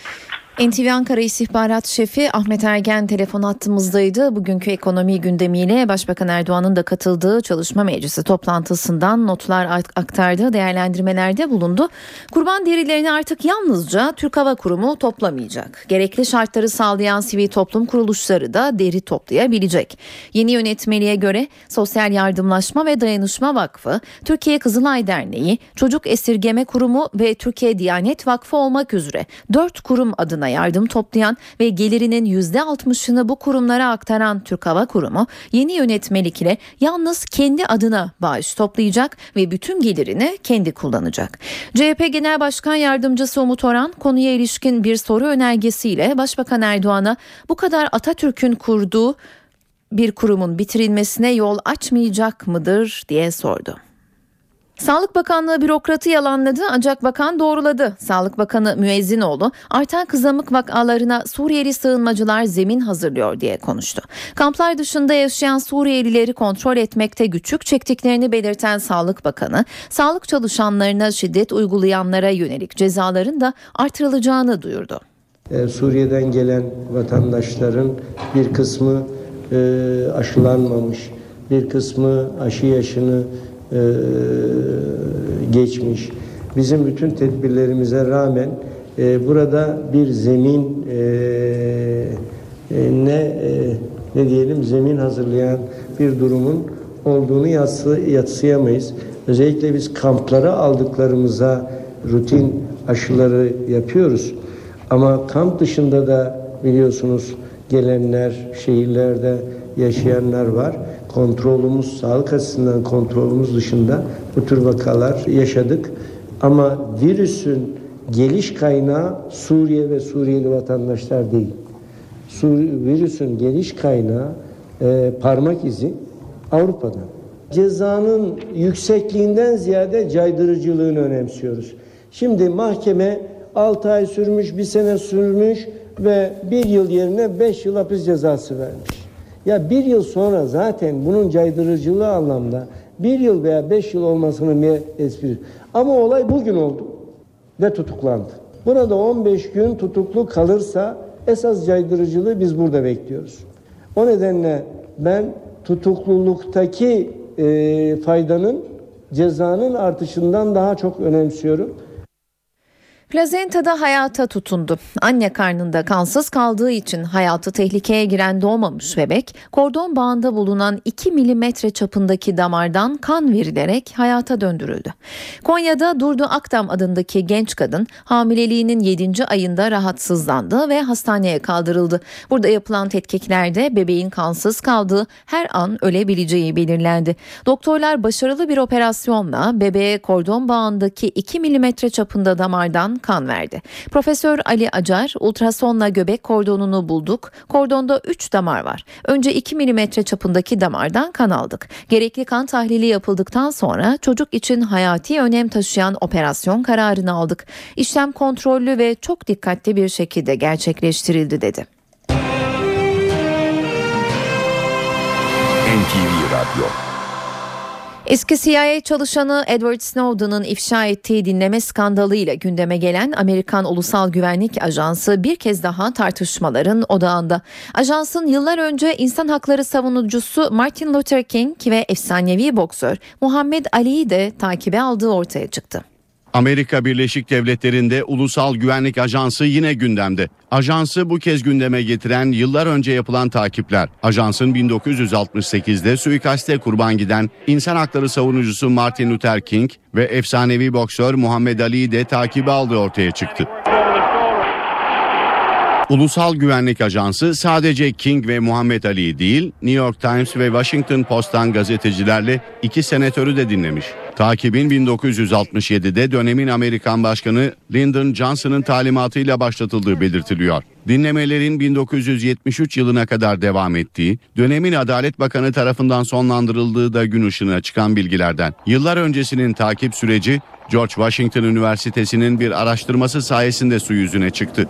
NTV Ankara İstihbarat Şefi Ahmet Ergen telefon hattımızdaydı. Bugünkü ekonomi gündemiyle Başbakan Erdoğan'ın da katıldığı çalışma meclisi toplantısından notlar aktardığı değerlendirmelerde bulundu. Kurban derilerini artık yalnızca Türk Hava Kurumu toplamayacak. Gerekli şartları sağlayan sivil toplum kuruluşları da deri toplayabilecek. Yeni yönetmeliğe göre Sosyal Yardımlaşma ve Dayanışma Vakfı, Türkiye Kızılay Derneği, Çocuk Esirgeme Kurumu ve Türkiye Diyanet Vakfı olmak üzere dört kurum adına kurumlarına yardım toplayan ve gelirinin %60'ını bu kurumlara aktaran Türk Hava Kurumu yeni yönetmelik ile yalnız kendi adına bağış toplayacak ve bütün gelirini kendi kullanacak. CHP Genel Başkan Yardımcısı Umut Oran konuya ilişkin bir soru önergesiyle Başbakan Erdoğan'a bu kadar Atatürk'ün kurduğu bir kurumun bitirilmesine yol açmayacak mıdır diye sordu. Sağlık Bakanlığı bürokratı yalanladı ancak bakan doğruladı. Sağlık Bakanı Müezzinoğlu artan kızamık vakalarına Suriyeli sığınmacılar zemin hazırlıyor diye konuştu. Kamplar dışında yaşayan Suriyelileri kontrol etmekte güçlük çektiklerini belirten Sağlık Bakanı, sağlık çalışanlarına şiddet uygulayanlara yönelik cezaların da artırılacağını duyurdu. Ee, Suriye'den gelen vatandaşların bir kısmı e, aşılanmamış, bir kısmı aşı yaşını e, geçmiş. Bizim bütün tedbirlerimize rağmen e, burada bir zemin e, e, ne e, ne diyelim zemin hazırlayan bir durumun olduğunu yatsı, yatsıyamayız. Özellikle biz kamplara aldıklarımıza rutin aşıları yapıyoruz. Ama kamp dışında da biliyorsunuz gelenler, şehirlerde yaşayanlar var. Kontrolümüz, sağlık açısından kontrolümüz dışında bu tür vakalar yaşadık. Ama virüsün geliş kaynağı Suriye ve Suriyeli vatandaşlar değil. Sur virüsün geliş kaynağı e, parmak izi Avrupa'dan. Cezanın yüksekliğinden ziyade caydırıcılığını önemsiyoruz. Şimdi mahkeme 6 ay sürmüş, bir sene sürmüş ve bir yıl yerine 5 yıl hapis cezası vermiş. Ya bir yıl sonra zaten bunun caydırıcılığı anlamda bir yıl veya beş yıl olmasının bir espri. Ama olay bugün oldu ve tutuklandı. Burada 15 gün tutuklu kalırsa esas caydırıcılığı biz burada bekliyoruz. O nedenle ben tutukluluktaki e, faydanın cezanın artışından daha çok önemsiyorum. Plazenta'da hayata tutundu. Anne karnında kansız kaldığı için hayatı tehlikeye giren doğmamış bebek, kordon bağında bulunan 2 milimetre çapındaki damardan kan verilerek hayata döndürüldü. Konya'da Durdu Akdam adındaki genç kadın hamileliğinin 7. ayında rahatsızlandı ve hastaneye kaldırıldı. Burada yapılan tetkiklerde bebeğin kansız kaldığı her an ölebileceği belirlendi. Doktorlar başarılı bir operasyonla bebeğe kordon bağındaki 2 milimetre çapında damardan kan verdi. Profesör Ali Acar ultrasonla göbek kordonunu bulduk. Kordonda 3 damar var. Önce 2 milimetre çapındaki damardan kan aldık. Gerekli kan tahlili yapıldıktan sonra çocuk için hayati önem taşıyan operasyon kararını aldık. İşlem kontrollü ve çok dikkatli bir şekilde gerçekleştirildi dedi. NTV Radyo Eski CIA çalışanı Edward Snowden'ın ifşa ettiği dinleme skandalıyla gündeme gelen Amerikan Ulusal Güvenlik Ajansı bir kez daha tartışmaların odağında. Ajansın yıllar önce insan hakları savunucusu Martin Luther King ve efsanevi boksör Muhammed Ali'yi de takibe aldığı ortaya çıktı. Amerika Birleşik Devletleri'nde Ulusal Güvenlik Ajansı yine gündemde. Ajansı bu kez gündeme getiren yıllar önce yapılan takipler. Ajansın 1968'de suikaste kurban giden insan hakları savunucusu Martin Luther King ve efsanevi boksör Muhammed Ali'yi de takibe aldığı ortaya çıktı. Ulusal Güvenlik Ajansı sadece King ve Muhammed Ali'yi değil, New York Times ve Washington Post'tan gazetecilerle iki senatörü de dinlemiş. Takibin 1967'de dönemin Amerikan Başkanı Lyndon Johnson'ın talimatıyla başlatıldığı belirtiliyor. Dinlemelerin 1973 yılına kadar devam ettiği, dönemin Adalet Bakanı tarafından sonlandırıldığı da gün ışığına çıkan bilgilerden. Yıllar öncesinin takip süreci George Washington Üniversitesi'nin bir araştırması sayesinde su yüzüne çıktı.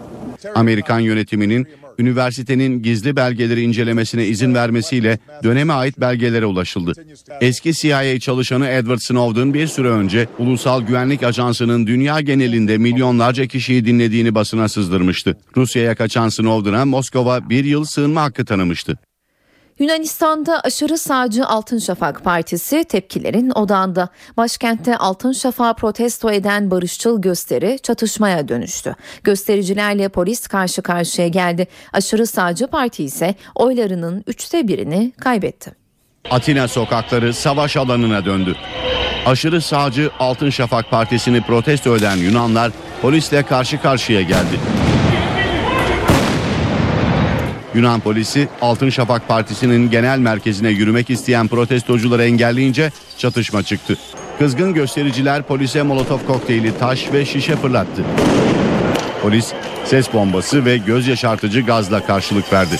Amerikan yönetiminin üniversitenin gizli belgeleri incelemesine izin vermesiyle döneme ait belgelere ulaşıldı. Eski CIA çalışanı Edward Snowden bir süre önce Ulusal Güvenlik Ajansı'nın dünya genelinde milyonlarca kişiyi dinlediğini basına sızdırmıştı. Rusya'ya kaçan Snowden'a Moskova bir yıl sığınma hakkı tanımıştı. Yunanistan'da aşırı sağcı Altın Şafak Partisi tepkilerin odağında. Başkentte Altın Şafak'ı protesto eden barışçıl gösteri çatışmaya dönüştü. Göstericilerle polis karşı karşıya geldi. Aşırı sağcı parti ise oylarının üçte birini kaybetti. Atina sokakları savaş alanına döndü. Aşırı sağcı Altın Şafak Partisi'ni protesto eden Yunanlar polisle karşı karşıya geldi. Yunan polisi Altın Şafak Partisi'nin genel merkezine yürümek isteyen protestocuları engelleyince çatışma çıktı. Kızgın göstericiler polise molotof kokteyli, taş ve şişe fırlattı. Polis ses bombası ve göz yaşartıcı gazla karşılık verdi.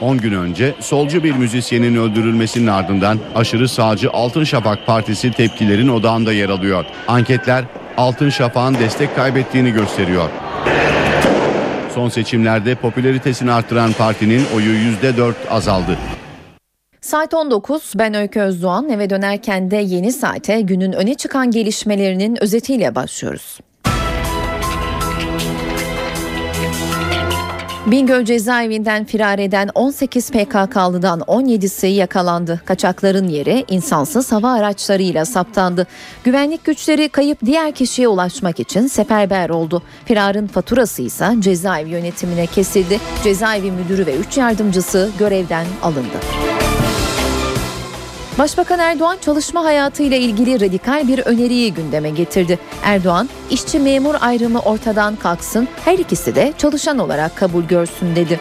10 gün önce solcu bir müzisyenin öldürülmesinin ardından aşırı sağcı Altın Şafak Partisi tepkilerin odağında yer alıyor. Anketler Altın Şafak'ın destek kaybettiğini gösteriyor. Son seçimlerde popülaritesini artıran partinin oyu %4 azaldı. Saat 19 ben Öykü Özdoğan eve dönerken de yeni saate günün öne çıkan gelişmelerinin özetiyle başlıyoruz. Bingöl cezaevinden firar eden 18 PKK'lıdan 17'si yakalandı. Kaçakların yeri insansız hava araçlarıyla saptandı. Güvenlik güçleri kayıp diğer kişiye ulaşmak için seferber oldu. Firarın faturası ise cezaevi yönetimine kesildi. Cezaevi müdürü ve 3 yardımcısı görevden alındı. Başbakan Erdoğan çalışma hayatıyla ilgili radikal bir öneriyi gündeme getirdi. Erdoğan, işçi memur ayrımı ortadan kalksın, her ikisi de çalışan olarak kabul görsün dedi.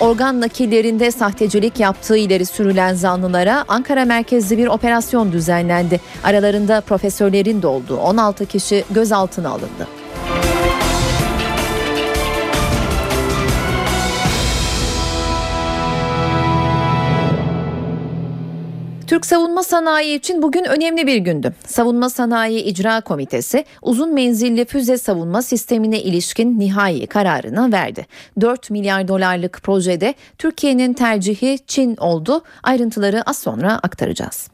Organ nakillerinde sahtecilik yaptığı ileri sürülen zanlılara Ankara merkezli bir operasyon düzenlendi. Aralarında profesörlerin de olduğu 16 kişi gözaltına alındı. Türk savunma sanayi için bugün önemli bir gündü. Savunma Sanayi İcra Komitesi uzun menzilli füze savunma sistemine ilişkin nihai kararını verdi. 4 milyar dolarlık projede Türkiye'nin tercihi Çin oldu. Ayrıntıları az sonra aktaracağız.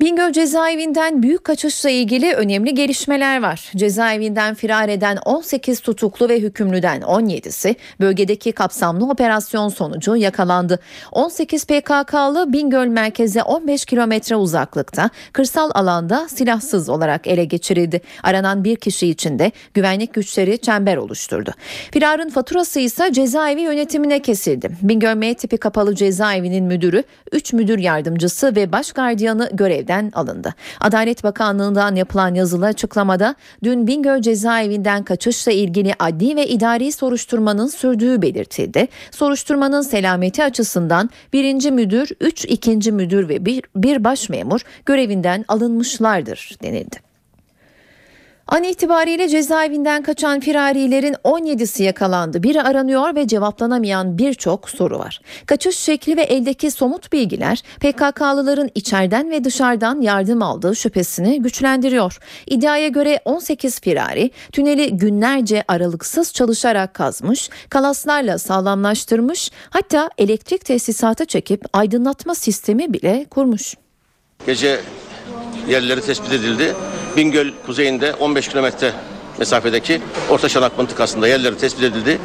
Bingöl cezaevinden büyük kaçışla ilgili önemli gelişmeler var. Cezaevinden firar eden 18 tutuklu ve hükümlüden 17'si bölgedeki kapsamlı operasyon sonucu yakalandı. 18 PKK'lı Bingöl merkeze 15 kilometre uzaklıkta kırsal alanda silahsız olarak ele geçirildi. Aranan bir kişi için de güvenlik güçleri çember oluşturdu. Firarın faturası ise cezaevi yönetimine kesildi. Bingöl M tipi kapalı cezaevinin müdürü, 3 müdür yardımcısı ve baş gardiyanı görevden alındı. Adalet Bakanlığı'ndan yapılan yazılı açıklamada dün Bingöl cezaevinden kaçışla ilgili adli ve idari soruşturmanın sürdüğü belirtildi. Soruşturmanın selameti açısından birinci müdür, üç ikinci müdür ve bir, bir baş memur görevinden alınmışlardır denildi. An itibariyle cezaevinden kaçan firarilerin 17'si yakalandı. Biri aranıyor ve cevaplanamayan birçok soru var. Kaçış şekli ve eldeki somut bilgiler PKK'lıların içeriden ve dışarıdan yardım aldığı şüphesini güçlendiriyor. İddiaya göre 18 firari tüneli günlerce aralıksız çalışarak kazmış, kalaslarla sağlamlaştırmış, hatta elektrik tesisatı çekip aydınlatma sistemi bile kurmuş. Gece yerleri tespit edildi. Bingöl kuzeyinde 15 kilometre mesafedeki Orta Şanak mıntıkasında yerleri tespit edildi.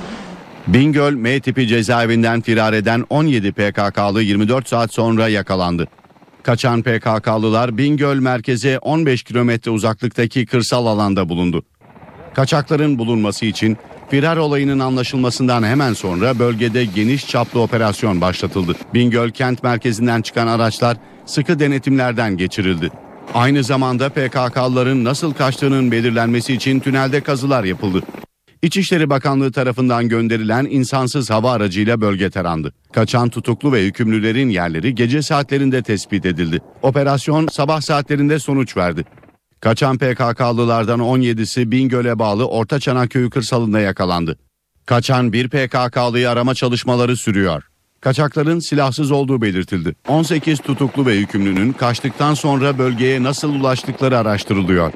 Bingöl M tipi cezaevinden firar eden 17 PKK'lı 24 saat sonra yakalandı. Kaçan PKK'lılar Bingöl merkeze 15 kilometre uzaklıktaki kırsal alanda bulundu. Kaçakların bulunması için firar olayının anlaşılmasından hemen sonra bölgede geniş çaplı operasyon başlatıldı. Bingöl kent merkezinden çıkan araçlar sıkı denetimlerden geçirildi. Aynı zamanda PKK'lıların nasıl kaçtığının belirlenmesi için tünelde kazılar yapıldı. İçişleri Bakanlığı tarafından gönderilen insansız hava aracıyla bölge tarandı. Kaçan tutuklu ve hükümlülerin yerleri gece saatlerinde tespit edildi. Operasyon sabah saatlerinde sonuç verdi. Kaçan PKK'lılardan 17'si Bingöl'e bağlı Orta Çanakköy'ü kırsalında yakalandı. Kaçan bir PKK'lıyı arama çalışmaları sürüyor. Kaçakların silahsız olduğu belirtildi. 18 tutuklu ve hükümlünün kaçtıktan sonra bölgeye nasıl ulaştıkları araştırılıyor.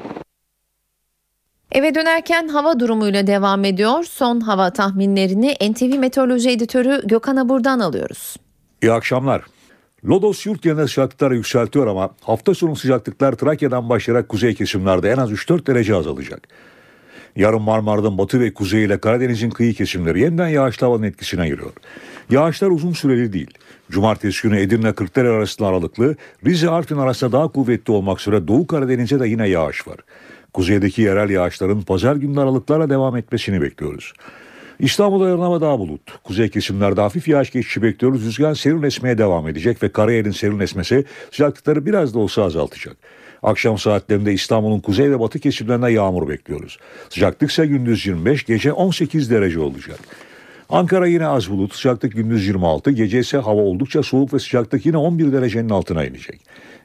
Eve dönerken hava durumuyla devam ediyor. Son hava tahminlerini NTV Meteoroloji Editörü Gökhan Abur'dan alıyoruz. İyi akşamlar. Lodos yurt genel sıcaklıkları yükseltiyor ama hafta sonu sıcaklıklar Trakya'dan başlayarak kuzey kesimlerde en az 3-4 derece azalacak. Yarın Marmara'nın batı ve kuzey ile Karadeniz'in kıyı kesimleri yeniden yağışlı havanın etkisine giriyor. Yağışlar uzun süreli değil. Cumartesi günü Edirne Kırklareli arasında aralıklı, Rize Artvin arasında daha kuvvetli olmak üzere Doğu Karadeniz'e de yine yağış var. Kuzeydeki yerel yağışların pazar günü aralıklarla devam etmesini bekliyoruz. İstanbul'da yarın hava daha bulut. Kuzey kesimlerde hafif yağış geçişi bekliyoruz. Rüzgar serin esmeye devam edecek ve karayelin serin esmesi sıcaklıkları biraz da olsa azaltacak. Akşam saatlerinde İstanbul'un kuzey ve batı kesimlerinde yağmur bekliyoruz. Sıcaklık ise gündüz 25, gece 18 derece olacak. Ankara yine az bulut, sıcaklık gündüz 26, gece ise hava oldukça soğuk ve sıcaklık yine 11 derecenin altına inecek.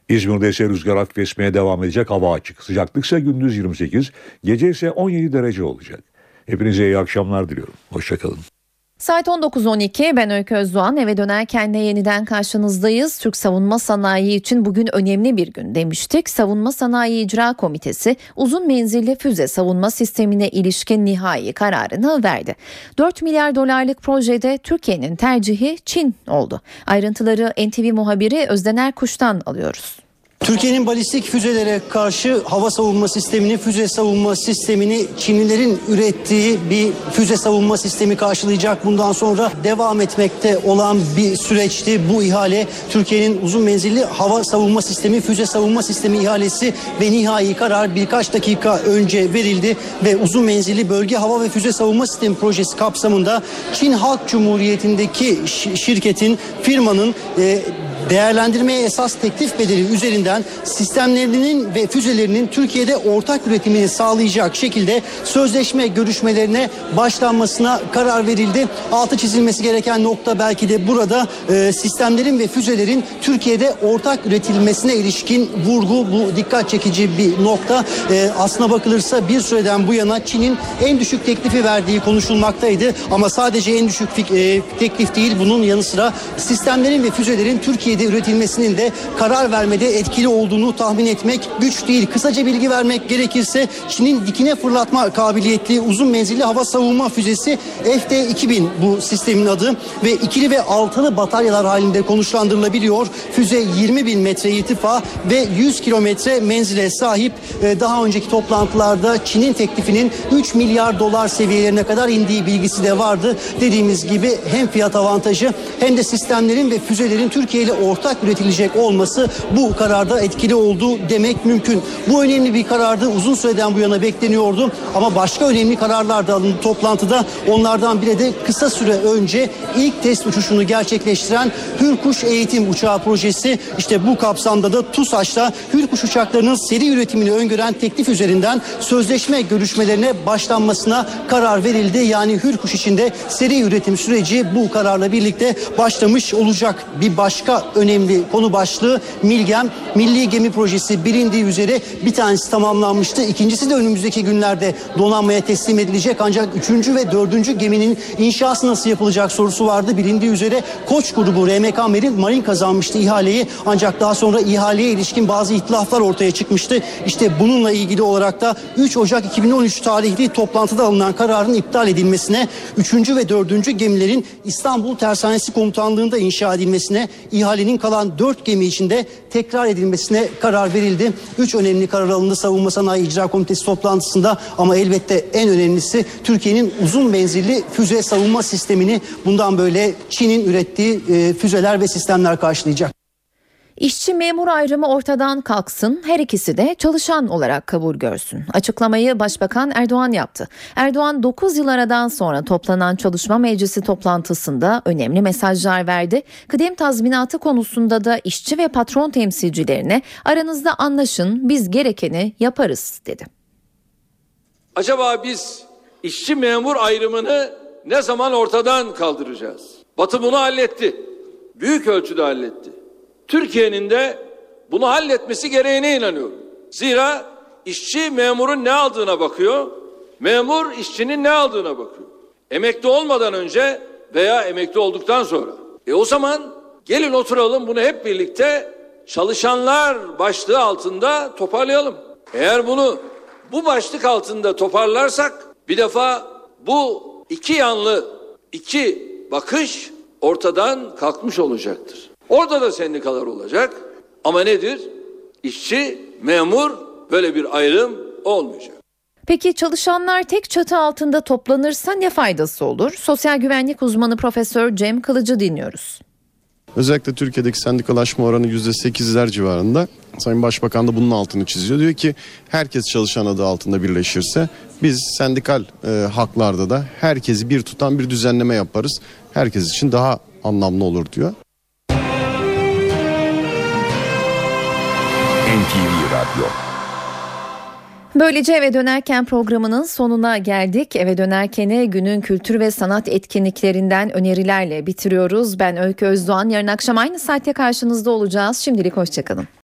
İzmir'de ise rüzgar hafif esmeye devam edecek hava açık. Sıcaklık ise gündüz 28, gece ise 17 derece olacak. Hepinize iyi akşamlar diliyorum. Hoşçakalın. Saat 19.12 ben Öykü Özdoğan eve dönerken de yeniden karşınızdayız. Türk savunma sanayi için bugün önemli bir gün demiştik. Savunma Sanayi İcra Komitesi uzun menzilli füze savunma sistemine ilişkin nihai kararını verdi. 4 milyar dolarlık projede Türkiye'nin tercihi Çin oldu. Ayrıntıları NTV muhabiri Özdener Kuş'tan alıyoruz. Türkiye'nin balistik füzelere karşı hava savunma sistemini, füze savunma sistemini Çinlilerin ürettiği bir füze savunma sistemi karşılayacak. Bundan sonra devam etmekte olan bir süreçti. Bu ihale Türkiye'nin uzun menzilli hava savunma sistemi, füze savunma sistemi ihalesi ve nihai karar birkaç dakika önce verildi ve uzun menzilli bölge hava ve füze savunma sistemi projesi kapsamında Çin Halk Cumhuriyeti'ndeki şirketin, firmanın e, değerlendirmeye esas teklif bedeli üzerinden sistemlerinin ve füzelerinin Türkiye'de ortak üretimini sağlayacak şekilde sözleşme görüşmelerine başlanmasına karar verildi. Altı çizilmesi gereken nokta belki de burada e, sistemlerin ve füzelerin Türkiye'de ortak üretilmesine ilişkin vurgu bu dikkat çekici bir nokta. E, aslına bakılırsa bir süreden bu yana Çin'in en düşük teklifi verdiği konuşulmaktaydı ama sadece en düşük e, teklif değil bunun yanı sıra sistemlerin ve füzelerin Türkiye'de üretilmesinin de karar vermede etkili olduğunu tahmin etmek güç değil. Kısaca bilgi vermek gerekirse Çin'in dikine fırlatma kabiliyetli uzun menzilli hava savunma füzesi FD-2000 bu sistemin adı ve ikili ve altılı bataryalar halinde konuşlandırılabiliyor. Füze 20 bin metre irtifa ve 100 kilometre menzile sahip. Ee, daha önceki toplantılarda Çin'in teklifinin 3 milyar dolar seviyelerine kadar indiği bilgisi de vardı. Dediğimiz gibi hem fiyat avantajı hem de sistemlerin ve füzelerin Türkiye ile ortak üretilecek olması bu kararda etkili oldu demek mümkün. Bu önemli bir karardı. Uzun süreden bu yana bekleniyordu. Ama başka önemli kararlar da alındı toplantıda. Onlardan biri de kısa süre önce ilk test uçuşunu gerçekleştiren Hürkuş Eğitim Uçağı projesi. İşte bu kapsamda da TUSAŞ'ta Hürkuş uçaklarının seri üretimini öngören teklif üzerinden sözleşme görüşmelerine başlanmasına karar verildi. Yani Hürkuş içinde seri üretim süreci bu kararla birlikte başlamış olacak. Bir başka önemli konu başlığı Milgem Milli Gemi Projesi bilindiği üzere bir tanesi tamamlanmıştı. İkincisi de önümüzdeki günlerde donanmaya teslim edilecek ancak üçüncü ve dördüncü geminin inşası nasıl yapılacak sorusu vardı. Bilindiği üzere Koç grubu RMK Marin, Marin kazanmıştı ihaleyi ancak daha sonra ihaleye ilişkin bazı itlaflar ortaya çıkmıştı. İşte bununla ilgili olarak da 3 Ocak 2013 tarihli toplantıda alınan kararın iptal edilmesine, 3. ve 4. gemilerin İstanbul Tersanesi Komutanlığı'nda inşa edilmesine, ihalenin kalan 4 gemi içinde tekrar edilmesine karar verildi. 3 önemli karar alındı Savunma Sanayi İcra Komitesi toplantısında ama elbette en önemlisi Türkiye'nin uzun menzilli füze savunma sistemini bundan böyle Çin'in ürettiği e, füzeler ve sistemler karşılayacak. İşçi memur ayrımı ortadan kalksın, her ikisi de çalışan olarak kabul görsün. Açıklamayı Başbakan Erdoğan yaptı. Erdoğan 9 yıl aradan sonra toplanan çalışma meclisi toplantısında önemli mesajlar verdi. Kıdem tazminatı konusunda da işçi ve patron temsilcilerine aranızda anlaşın, biz gerekeni yaparız dedi. Acaba biz işçi memur ayrımını ne zaman ortadan kaldıracağız? Batı bunu halletti. Büyük ölçüde halletti. Türkiye'nin de bunu halletmesi gereğine inanıyorum. Zira işçi memurun ne aldığına bakıyor, memur işçinin ne aldığına bakıyor. Emekli olmadan önce veya emekli olduktan sonra. E o zaman gelin oturalım bunu hep birlikte çalışanlar başlığı altında toparlayalım. Eğer bunu bu başlık altında toparlarsak bir defa bu iki yanlı iki bakış ortadan kalkmış olacaktır. Orada da sendikalar olacak. Ama nedir? İşçi, memur böyle bir ayrım olmayacak. Peki çalışanlar tek çatı altında toplanırsa ne faydası olur? Sosyal güvenlik uzmanı Profesör Cem Kılıcı dinliyoruz. Özellikle Türkiye'deki sendikalaşma oranı %8'ler civarında. Sayın Başbakan da bunun altını çiziyor. Diyor ki herkes çalışan adı altında birleşirse biz sendikal e, haklarda da herkesi bir tutan bir düzenleme yaparız. Herkes için daha anlamlı olur diyor. NTV Radyo Böylece eve dönerken programının sonuna geldik. Eve dönerkeni günün kültür ve sanat etkinliklerinden önerilerle bitiriyoruz. Ben Öykü Özdoğan. Yarın akşam aynı saatte karşınızda olacağız. Şimdilik hoşçakalın.